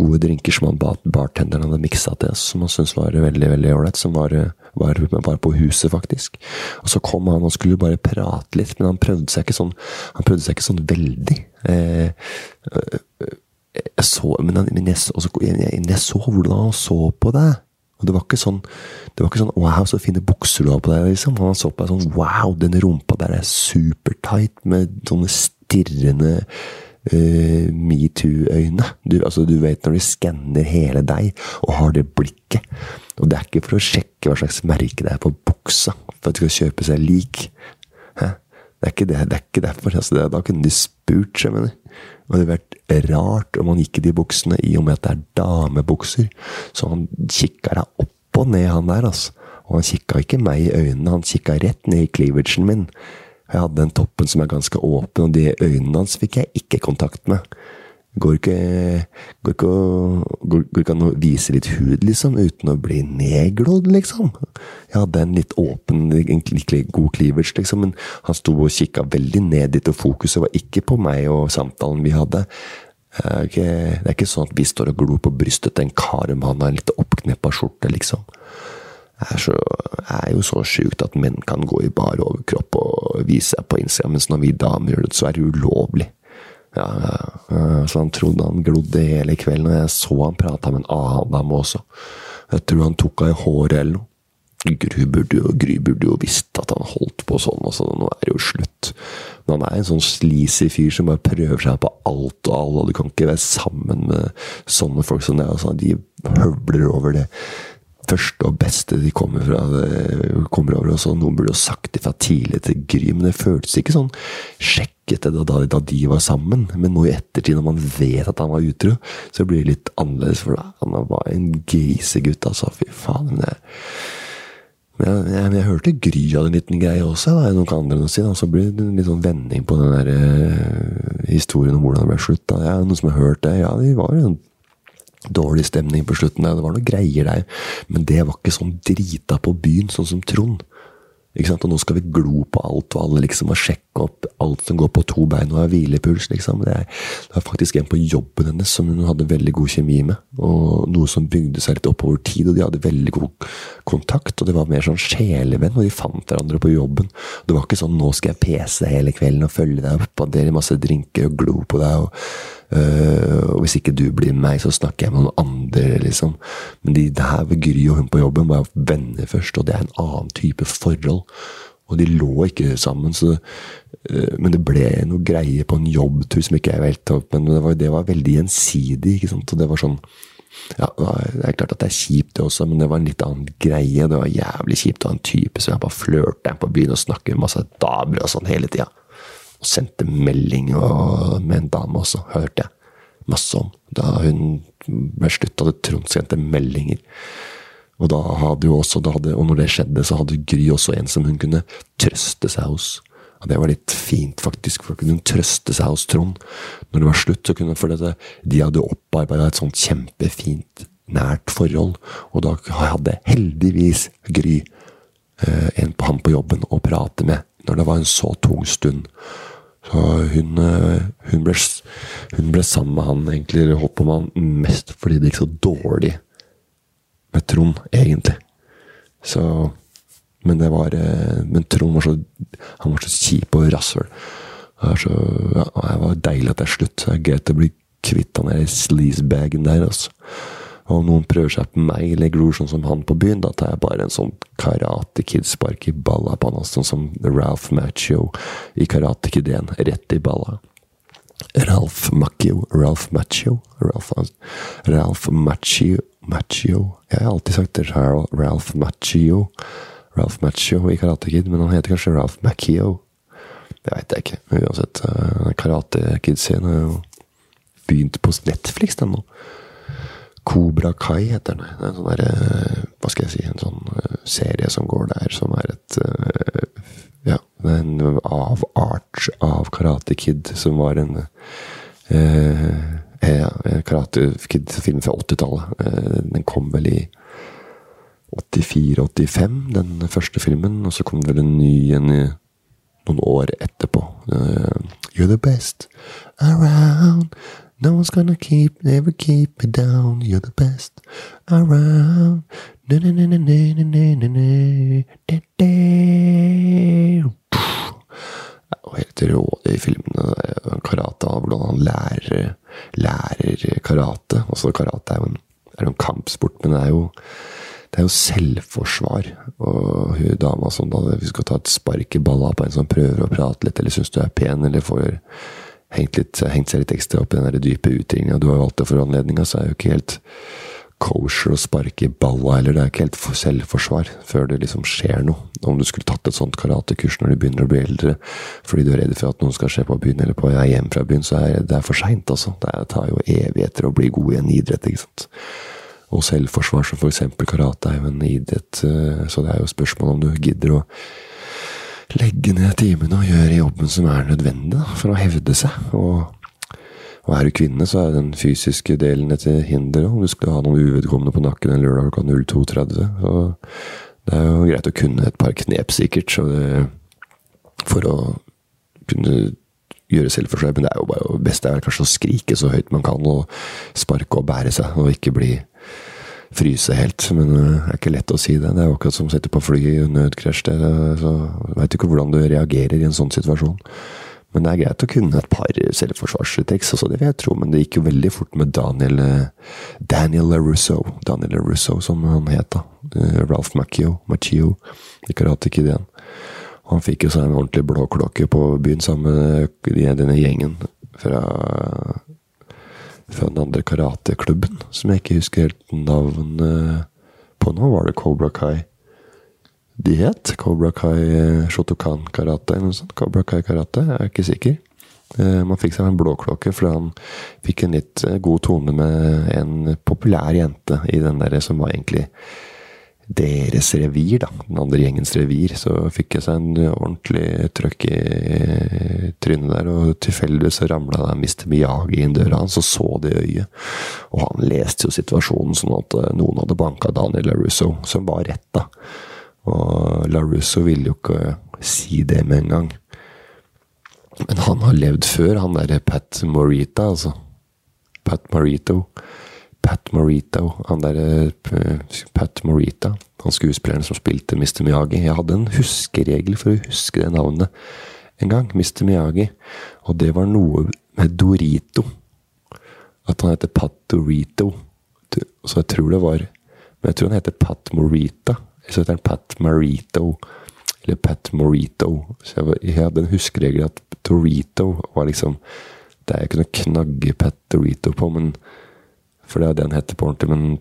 gode drinker som han bartenderen hadde miksa til oss, som han syntes var veldig veldig ålreit. Som var, var, var, på huset, faktisk. Og så kom han og skulle bare prate litt, men han prøvde seg ikke sånn, han prøvde seg ikke sånn veldig. Eh, jeg så, men, men jeg, også, jeg, jeg så hvordan han så på deg. Og det var ikke sånn det var ikke sånn 'wow, så fine bukser du har på deg'. liksom. Han så på deg sånn 'wow, den rumpa der er supertight', med sånne stirrende uh, metoo-øyne. Du, altså, du vet når de skanner hele deg og har det blikket. Og det er ikke for å sjekke hva slags merke det er på buksa, for at de skal kjøpe seg lik. Hæ? Det er ikke, det, det er ikke derfor. Altså, det, da kunne de spurt, jeg mener. Det hadde vært rart om han gikk i de buksene, i og med at det er damebukser. Så han kikka deg opp og ned, han der, altså. Og han kikka ikke meg i øynene, han kikka rett ned i cleavagen min. Jeg hadde den toppen som er ganske åpen, og de øynene hans fikk jeg ikke kontakt med. Går ikke, går ikke, går, går ikke an å vise litt hud, liksom, uten å bli nedglådd, liksom. Jeg hadde en litt åpen, egentlig god cleavage, liksom, men han sto og kikka veldig ned dit, og fokuset var ikke på meg og samtalen vi hadde. Det er ikke, det er ikke sånn at vi står og glor på brystet til en kar om han har en litt oppkneppa skjorte, liksom. Er, så, er jo så sjukt at menn kan gå i bar overkropp og vise seg på Instagram, mens når vi damer gjør det, så er det ulovlig. Ja, ja, så han trodde han glodde hele kvelden, og jeg så han prata med en annen dame også. Jeg tror han tok henne i håret eller noe. Gry burde, jo, Gry burde jo visst at han holdt på sånn, og så nå er det jo slutt. Men han er en sånn sleazy fyr som bare prøver seg på alt og alle, og du kan ikke være sammen med sånne folk som det. Altså, de høvler over det første og beste de kommer, fra, kommer over. og så Noen burde jo sagt ifra fra tidlig til Gry, men det føltes ikke sånn sjekkete da, da, da, de var sammen. Men nå i ettertid, når man vet at han var utro, så blir det litt annerledes. For han var en grisegutt, altså. Fy faen. Men jeg, jeg, jeg, jeg, hørte Gry hadde en liten greie også, da, noen andre å si. Da. Så blir det en litt sånn vending på den der uh, historien om hvordan det ble slutt. Da. Ja, noen som har hørt det? Ja, de var jo dårlig stemning på slutten. Det var noe greier der. Men det var ikke sånn drita på byen, sånn som Trond. Ikke sant? Og nå skal vi glo på alt og alle liksom og sjekke opp alt som går på to bein og har hvilepuls. liksom. Det, er, det er, faktisk en på jobben hennes som hun hadde veldig god kjemi med. og Noe som bygde seg litt opp over tid, og de hadde veldig god kontakt. og Det var mer sånn sjelevenn, og de fant hverandre på jobben. Det var ikke sånn 'nå skal jeg pese hele kvelden og følge deg opp', og dele masse drinker og glo på deg. og Uh, og hvis ikke du blir med meg, så snakker jeg med noen andre, liksom. Men de der ved Gry og hun på jobben var venner først, og det er en annen type forhold. Og de lå ikke sammen, så, uh, men det ble noe greie på en jobbtur som ikke jeg vet opp, men det var, det var veldig gjensidig, ikke sant. Og det var sånn ja, Det er klart at det er kjipt, det også, men det var en litt annen greie. Det var jævlig kjipt å ha en type som jeg bare flørter på byen og snakker med masse damer og sånn hele tida. Og sendte melding med en dame også, hørte jeg masse om. Da hun ble slutt, hadde Trond sendt meldinger. Og da hadde jo også, hadde, og når det skjedde, så hadde Gry også en som hun kunne trøste seg hos. Og det var litt fint, faktisk, for da kunne trøste seg hos Trond. Når det var slutt, så kunne hun, for det, de hadde opparbeida et sånt kjempefint, nært forhold. Og da hadde heldigvis Gry eh, en på ham på jobben å prate med når det var en så tung stund. Så hun, eh, hun, ble, hun ble sammen med han, egentlig, eller holdt på med han mest fordi det gikk så dårlig med Trond, egentlig. Så men det var eh, Men Trond var så Han var så kjip og rasshøl. Så, ja, det var deilig at det er slutt. Det er greit å bli kvitt han der sleazebagen der, altså. Og om noen prøver seg på meg eller gror sånn som han på byen, da tar jeg bare en sånn Karate Kid-spark i balla på han, sånn som Ralph Macchio i Karate Kid 1. Rett i balla. Ralph Macchio Ralph Macchio Ralph, Ralph Macchio Macchio Jeg har alltid sagt. Ralph Macchio. Ralph Macchio i Karate Kid, men han heter kanskje Ralph Macchio. Det veit jeg ikke. Uansett, uh, Karate Kid-scenen har jo begynt på Netflix, den nå. Kobra Kai heter den. Det er en sånn der, uh, Hva skal jeg si En sånn uh, serie som går der, som er et Ja, en avart av Karate Kid, som var en ja, Karate Kid-film fra 80-tallet. den kom vel i 84-85, den første filmen. Og så kom det vel en ny en noen år etterpå. You're the best around. No one's gonna keep, never keep me down. You're the best around. Na, na, na, na, na, na, na, da, da. Og helt rå, i filmene. Karate, hvordan han lærer, lærer karate. Også karate er jo en, er en kampsport, men det er jo det er jo selvforsvar. Og hun dama som da vi skal ta et spark i balla på en som prøver å prate litt, eller syns du er pen, eller får hengt, litt, hengt seg litt ekstra opp i den der dype utringninga du har valgt det for anledninga, så er det jo ikke helt kosher å sparke i balla heller. Det er ikke helt selvforsvar før det liksom skjer noe. Om du skulle tatt et sånt karatekurs når du begynner å bli eldre fordi du er redd for at noen skal se på byen eller på vei hjem fra byen, så er det for seint, altså. Det tar jo evigheter å bli god i en idrett, ikke sant og selvforsvar, som f.eks. karate, er jo en idrett. Eh, så det er jo spørsmål om du gidder å legge ned timene og gjøre jobben som er nødvendig for å hevde seg. Og, og er du kvinne, så er den fysiske delen et hinder. Om du skulle ha noen uvedkommende på nakken en lørdag klokka 02.30. Så det er jo greit å kunne et par knep, sikkert, det, for å kunne gjøre selvforsvar. Men det er jo bare det beste er kanskje å skrike så høyt man kan, og sparke og bære seg, og ikke bli fryse helt. Men det er ikke lett å si det. Det er jo akkurat som å sitte på fly i nødkrasj. Så veit ikke hvordan du reagerer i en sånn situasjon. Men det er greit å kunne et par selvforsvarstriks, også, det vil jeg tro. Men det gikk jo veldig fort med Daniel Daniel LaRusso. Daniel LaRusso, som han het, da. Eh, Ralph Macchio, Macchio i Karate Kid igjen. Han fikk jo seg en ordentlig blåklokke på byen sammen med denne gjengen fra fra den andre karateklubben, som jeg ikke husker helt navnet på nå. Var det Cobra Kai de het? Cobra Kai eh, Shotokan Karate eller noe sånt? Cobra Kai Karate, jeg er ikke sikker. Eh, man fikk seg en blåklokke fordi han fikk en litt eh, god tone med en populær jente i den der som var egentlig deres revir, da, den andre gjengens revir, så fikk jeg seg en ordentlig trøkk i trynet der, og tilfeldigvis så ramla da Mr. Miyagi inn døra hans og så det i øyet. Og han leste jo situasjonen sånn at eh, noen hadde banka Daniel LaRusso, som var rett, da. Og LaRusso ville jo ikke si det med en gang. Men han har levd før, han derre Pat Morita, altså. Pat Morito. Pat Morito. Han derre uh, Pat Morita. Han skuespilleren som spilte Mr. Miyagi. Jeg hadde en huskeregel for å huske det navnet en gang. Mr. Miyagi. Og det var noe med Dorito. At han heter Pat Dorito. Så jeg tror det var Men jeg tror han heter Pat Morita. Så heter han Pat Marito. Eller Pat Morito. Så jeg, var, jeg hadde en huskeregel at Dorito var liksom det er ikke noe knagge Pat Dorito på, men for det er det den heter på ordentlig. Men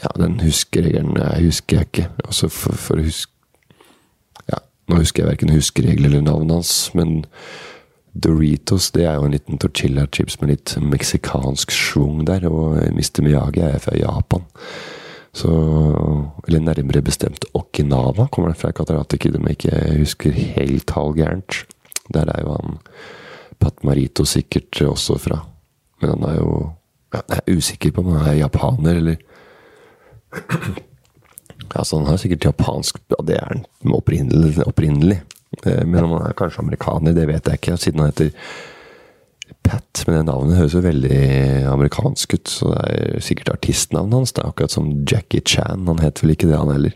ja, den huskeregelen husker jeg ikke. Altså for, for å huske Ja, nå husker jeg verken huskeregel eller navnet hans, men Doritos det er jo en liten tortilla chips med litt meksikansk schwung der, og Mr. Miyagi er fra Japan. Så Eller nærmere bestemt Okinawa, kommer det fra Katarate Kid, om jeg ikke husker helt halvgærent. Der er jo han Pat Marito sikkert også fra. Men han er jo Jeg er usikker på om han er japaner, eller Altså, han har sikkert japansk Ja, det er han opprinnelig. opprinnelig. Eh, men om han er kanskje amerikaner, det vet jeg ikke, siden han heter Pat. Men det navnet høres jo veldig amerikansk ut, så det er sikkert artistnavnet hans. Det er akkurat som Jackie Chan. Han heter vel ikke det, han heller.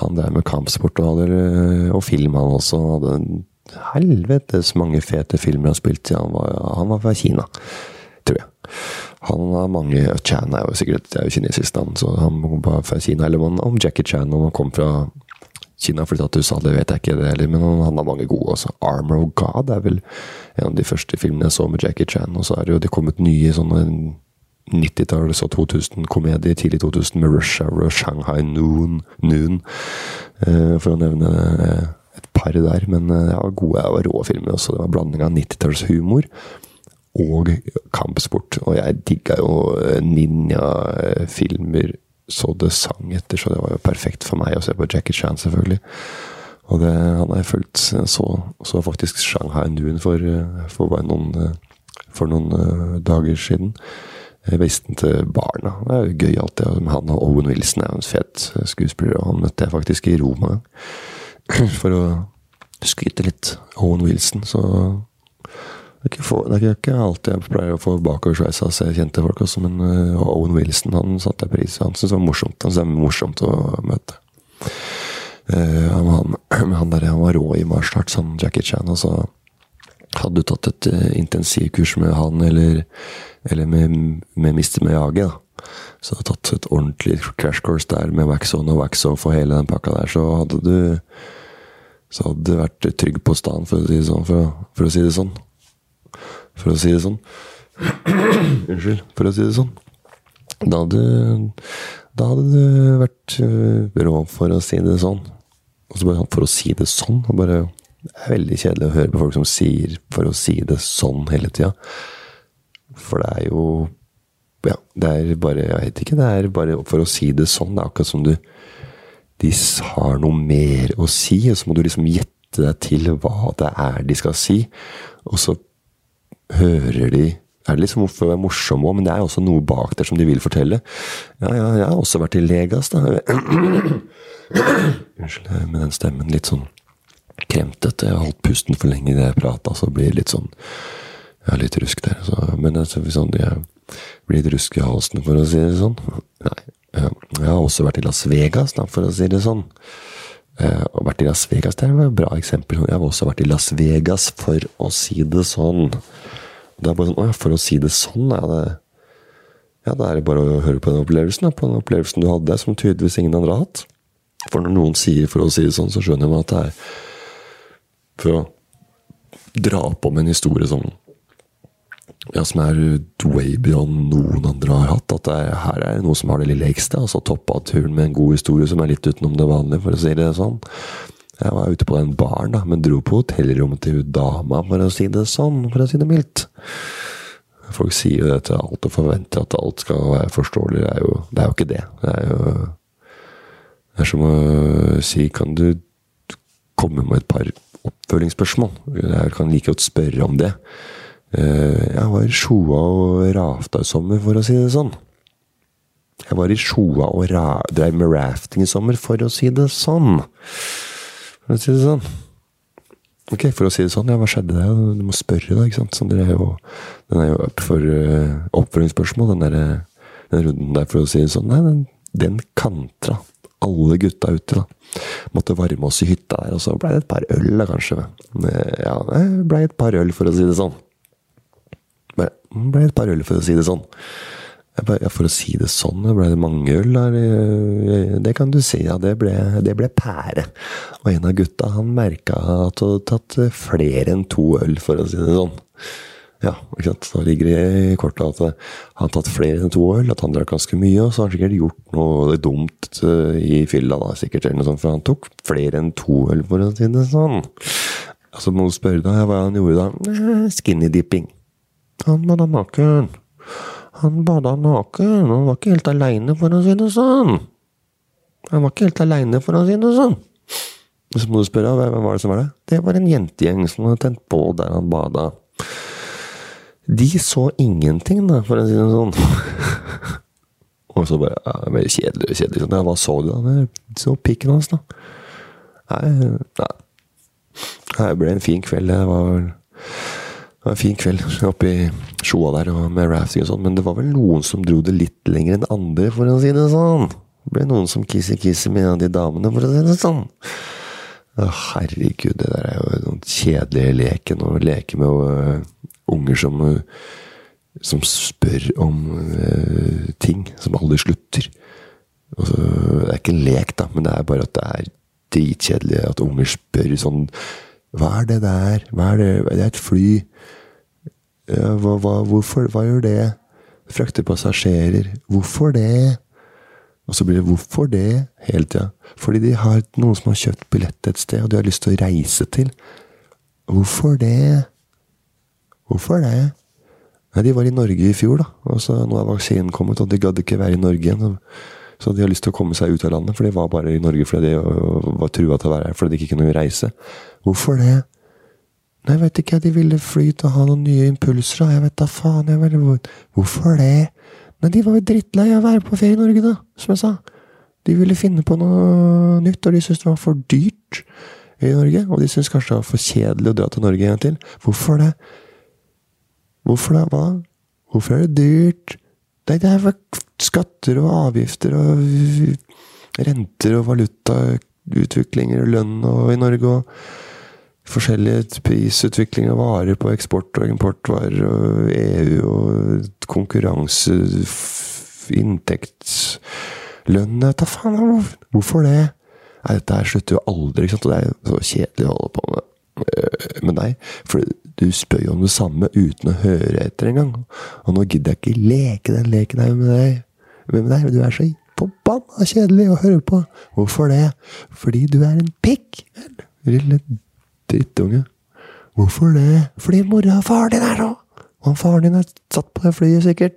Han der med kampsport og, og film, han også. Hadde helvetes mange fete filmer han spilte i. Han var, han var fra Kina, tror jeg. Han har mange Chan er jo sikkert er jo kinesisk navn, så han var fra Kina. Eller om Jackie Chan, om han kom fra Kina flytta til USA, det vet jeg ikke, det heller, men han har mange gode også. 'Armor of God' er vel en av de første filmene jeg så med Jackie Chan. Og så er det jo det kommet nye sånne 90-talls- og 2000-komedier, tidlig 2000 med Rush Hour og Shanghai Noon, Noon eh, for å nevne eh, et par der. Men det var gode og rå filmer også. Det var blanding av 90-tallshumor og kampsport. Og jeg digga jo ninjafilmer så det sang etter, så det var jo perfekt for meg å se på Jackie Chan, selvfølgelig. Og det, han har jeg fulgt så, så faktisk Shanghai Noon for, for bare noen, for noen dager siden. Den til barna. Det er jo gøy alltid. Han og Owen Wilson er jo en fet skuespiller, og han møtte jeg faktisk i Roma *clears throat* for å skryte litt. Owen Wilson, så det er, ikke for, det er ikke alltid jeg pleier å få bakoversveis av se kjente folk, også, men uh, Owen Wilson han satte jeg pris på. Han syntes det var morsomt. Han var morsomt å møte. Uh, han, *clears throat* han, der, han var rå i martial arts, han Jackie Chan. Altså, hadde du tatt et uh, intensivkurs med han, eller, eller med, med Mr. Miyagi, da, så hadde du tatt et ordentlig crash course der med wax on og wax off og hele den pakka der, så hadde du så hadde du vært trygg på staden, for å si sånn. For, for å si det sånn for å si det sånn. *clears throat* Unnskyld, for å si det sånn. Da hadde, da hadde det vært uh, rå, for å si det sånn. Og så bare for å si det sånn. Og bare, det er veldig kjedelig å høre på folk som sier 'for å si det sånn' hele tida. For det er jo Ja, det er bare Jeg vet ikke. Det er bare for å si det sånn. Det er akkurat som du De har noe mer å si, og så må du liksom gjette deg til hva det er de skal si. Og så hører de er det liksom for å være morsom òg, men det er også noe bak der som de vil fortelle. Ja, ja, jeg har også vært i Legas, da. *clears throat* Unnskyld med den stemmen. Litt sånn kremtete. Jeg har holdt pusten for lenge idet jeg prata, så blir det litt sånn Ja, litt rusk der. Så, men altså, sånn, jeg blir litt rusk i halsen, for å si det sånn. Nei. Jeg har også vært i Las Vegas, da, for å si det sånn. Uh, og vært i Las Vegas det er et bra eksempel. Jeg har også vært i Las Vegas, for å si det sånn. Det er bare sånn, å ja, For å si det sånn, er det Ja, da er det bare å høre på den opplevelsen. På den opplevelsen du hadde, som tydeligvis ingen andre har hatt. For når noen sier 'for å si det sånn', så skjønner man at det er for å dra på med en historie som ja, som er way beyond noen andre har hatt. At er, her er det noe som har det lille ekstra. Altså toppa turen med en god historie som er litt utenom det vanlige, for å si det sånn. Jeg var ute på den baren, da, men dro på hotellrommet til dama, for å si det sånn. For å si det mildt. Folk sier jo det til alt og forventer at alt skal være forståelig. Det er jo, det er jo ikke det. Det er jo Det er som å si Kan du komme med et par oppfølgingsspørsmål? Jeg kan like godt spørre om det. Jeg var i Sjoa og rafta i sommer, for å si det sånn. Jeg var i Sjoa og drev med rafting i sommer, for å si det sånn. For å si det sånn. Ok, for å si det sånn, ja, hva skjedde der? Du må spørre, da. ikke sant? Sånn, er jo, den er jo up for uh, oppfølgingsspørsmål, den, der, den runden der, for å si det sånn. Nei, den, den kantra. Alle gutta ute, da. Måtte varme oss i hytta der, og så blei det et par øl, da, kanskje. Ja, det blei et par øl, for å si det sånn. Det blei et par øl, for å si det sånn. Bare, ja, for å si det sånn, ble det mange øl der? Det kan du si, ja. Det ble, det ble pære. Og en av gutta han merka at han hadde tatt flere enn to øl, for å si det sånn. Ja, ikke sant. Da ligger det i kortet at han har tatt flere enn to øl, at han drakk ganske mye, og så har han sikkert gjort noe dumt i fylla, da, sikkert, eller noe sånt, for han tok flere enn to øl, for å si det sånn. Altså, må du spørre da, hva han gjorde da? Skinny dipping. Han var da naken. Han bada naken. Han var ikke helt aleine, for å si det sånn. Han var ikke helt aleine, for å si det sånn. Så må du spørre hvem var det som var det. Det var en jentegjeng som hadde tent på der han bada. De så ingenting, da, for å si det sånn. *laughs* og så bare ja, mer kjedelig og kjedelig. Sånn. Ja, hva så du, da? Jeg så pikken hans, da. Nei, nei. Det ble en fin kveld. Det var, det var en fin kveld oppe i sjoa der med rafting og sånn, men det var vel noen som dro det litt lenger enn andre, for å si det sånn. Det ble noen som kissy-kissy med en av de damene, for å si det sånn. Å, herregud, det der er jo den kjedelige leken å leke med uh, unger som, uh, som spør om uh, ting som aldri slutter. Altså, det er ikke en lek, da, men det er bare at det er dritkjedelig at unger spør sånn Hva er det der? Hva er det? Det er et fly. Hva, hva, hvorfor? Hva gjør det? Frakter passasjerer. Hvorfor det? Og så blir det 'hvorfor det?' hele tida. Fordi de har noen som har kjøpt billett et sted, og de har lyst til å reise til. Hvorfor det? Hvorfor det? Nei, De var i Norge i fjor, da. Og så nå er vaksinen kommet, og de gadd ikke være i Norge igjen. Så de har lyst til å komme seg ut av landet, for de var bare i Norge fordi de var trua til å være her fordi de ikke kunne reise. Hvorfor det? Jeg vet ikke, de ville fly til å ha noen nye impulser, og jeg vet da faen, jeg vel, Hvorfor det? Nei, de var jo drittlei av å være på ferie i Norge, da, som jeg sa. De ville finne på noe nytt, og de syntes det var for dyrt i Norge. Og de syntes kanskje det var for kjedelig å dra til Norge en gang til. Hvorfor det? Hvorfor det? Hva? Hvorfor er det dyrt? Nei, det er skatter og avgifter og renter og valutautviklinger og lønn og i Norge og forskjellige prisutvikling av varer på eksport- og importvarer og EU og konkurranse, inntektslønn Ta faen, hvorfor det? Nei, dette her slutter jo aldri, ikke sant? og det er jo så kjedelig å holde på med, Men nei. For du spør jo om det samme uten å høre etter engang. Og nå gidder jeg ikke leke den leken her med deg. Med deg. Du er så forbanna kjedelig å høre på. Hvorfor det? Fordi du er en pikk. Lille drittunge. Hvorfor det? Fordi mora og faren din er nå! Og faren din er satt på det flyet, sikkert.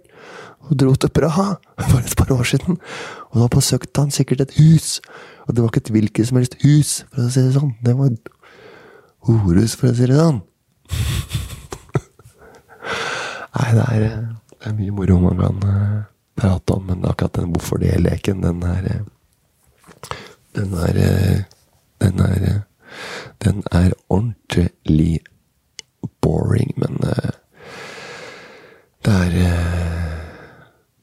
Og dro til Praha *laughs* for et par år siden. Og da besøkte han sikkert et hus. Og det var ikke et hvilket som helst hus, for å si det sånn. Det var et horhus, for å si det sånn. *laughs* Nei, det er, det er mye moro man kan uh, prate om, men akkurat den hvorfor det-leken, den er Den er Den er den er ordentlig boring, men uh, det er uh,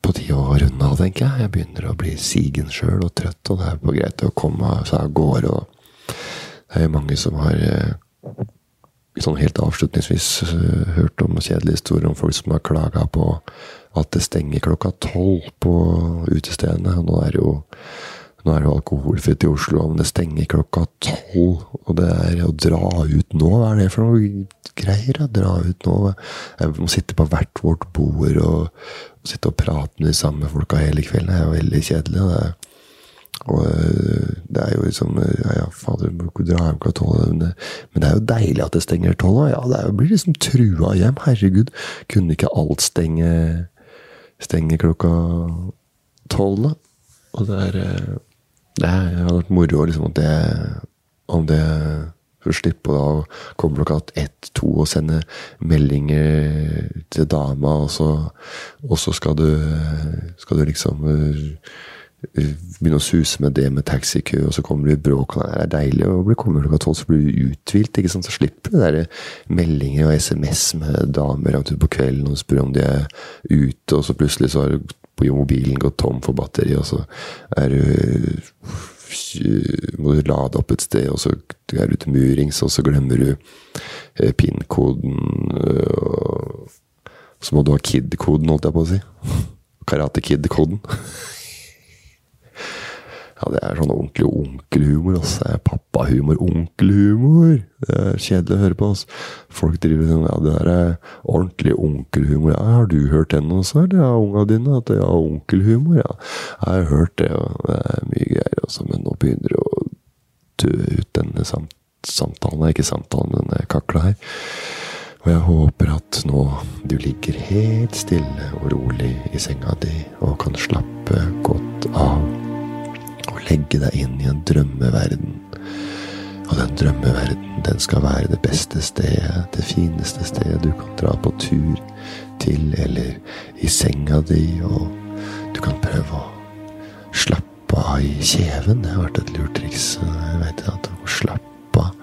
på tide å runde av, tenker jeg. Jeg begynner å bli sigen sjøl og trøtt, og det er på greit å komme seg av gårde. det er jo mange som har uh, sånn helt avslutningsvis hørt om kjedelige historier om folk som har klaga på at det stenger klokka tolv på utestedene. Nå er det jo nå er det jo alkoholfritt i Oslo, men det stenger klokka tolv. Og det er å dra ut nå, hva er det for noe greier? å Dra ut nå? Jeg må sitte på hvert vårt bord og, og sitte og prate med de samme folka hele kvelden. Det er jo veldig kjedelig. Det og øh, det er jo liksom øh, Ja, ja fader, må ikke dra hjem klokka tolv. Men, det er jo deilig at det stenger tolv. Ja, det er, blir liksom trua hjem. Herregud, kunne ikke alt stenge, stenge klokka tolv, da? Og det er øh, det hadde vært moro liksom, at det, om det for å slippe å komme klokka ett-to og sende meldinger til dama, og så, og så skal, du, skal du liksom uh, begynne å suse med det med taxikø, og så kommer du i bråk. Det er deilig å bli kommet klokka tolv, så blir du uthvilt. Så slipper du der meldinger og SMS med damer langt utpå kvelden og spør om de er ute, og så plutselig så har du på mobilen gått tom for batteri, og så er du må du lade opp et sted, og så er du til murings, og så glemmer du eh, PIN-koden. Så må du ha KID-koden, holdt jeg på å si. *laughs* Karate Kid-koden. Ja, det er sånn ordentlig onkelhumor. Altså. Pappahumor, onkelhumor. Det er kjedelig å høre på. Altså. Folk driver sånn Ja, det der er ordentlig onkelhumor. Ja, har du hørt den også, eller? Ja, unga dine? At det er onkelhumor? Ja, jeg har hørt det, og det er mye greier, altså. Men nå begynner det å dø ut, denne samt samtalen. Ikke samtalen, denne kakla her. Og jeg håper at nå du ligger helt stille og rolig i senga di og kan slappe godt av og legge deg inn i en drømmeverden Og den drømmeverden, den skal være det beste stedet, det fineste stedet du kan dra på tur til, eller i senga di, og du kan prøve å slappe av i kjeven. Det har vært et lurt triks. Jeg vet at Å slappe av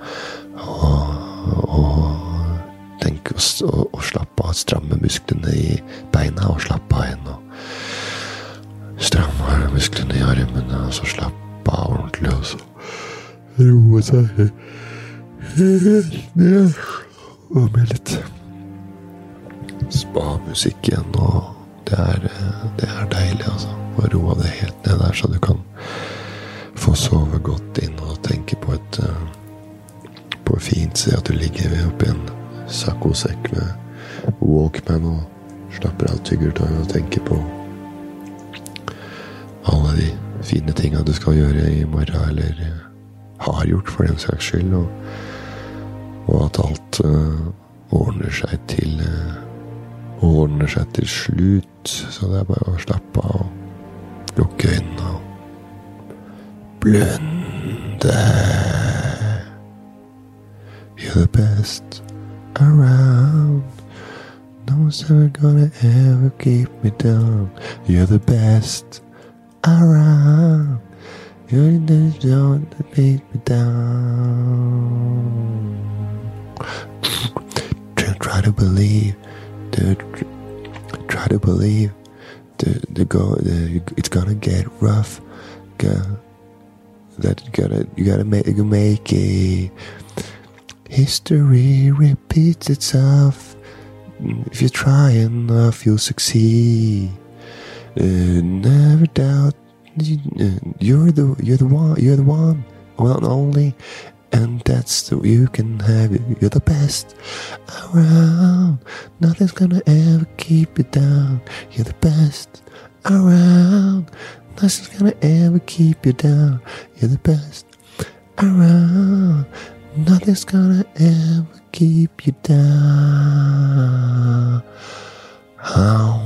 og, og tenke å, å slappe av, stramme musklene i beina og slappe av igjen. Og stramme musklene i armene, og så slappa av ordentlig, og så roe seg helt ned. Og med litt spa-musikk igjen, og det er, det er deilig, altså. Å roe det helt ned der, så du kan få sove godt inn og tenke på et på fint sted at du ligger oppi en saccosekk med Walkman og slapper av tyggertøy og tenker på alle de fine tinga du skal gjøre i morgen, eller har gjort, for den saks skyld. Og, og at alt uh, ordner seg til uh, Ordner seg til slutt. Så det er bare å slappe av og lukke øynene og blunde. You're the best around. No one's ever gonna ever keep me down. You're the best around. The one that beat me down. Try to believe. Try to believe. The, the go, the, it's gonna get rough. That you gotta, you gotta make, you make it. History repeats itself. If you try enough, you'll succeed. Uh, never doubt you're the you're the one you're the one one and only and that's the you can have it. You're the best around. Nothing's gonna ever keep you down. You're the best around. Nothing's gonna ever keep you down. You're the best around. Nothing's gonna ever keep you down. How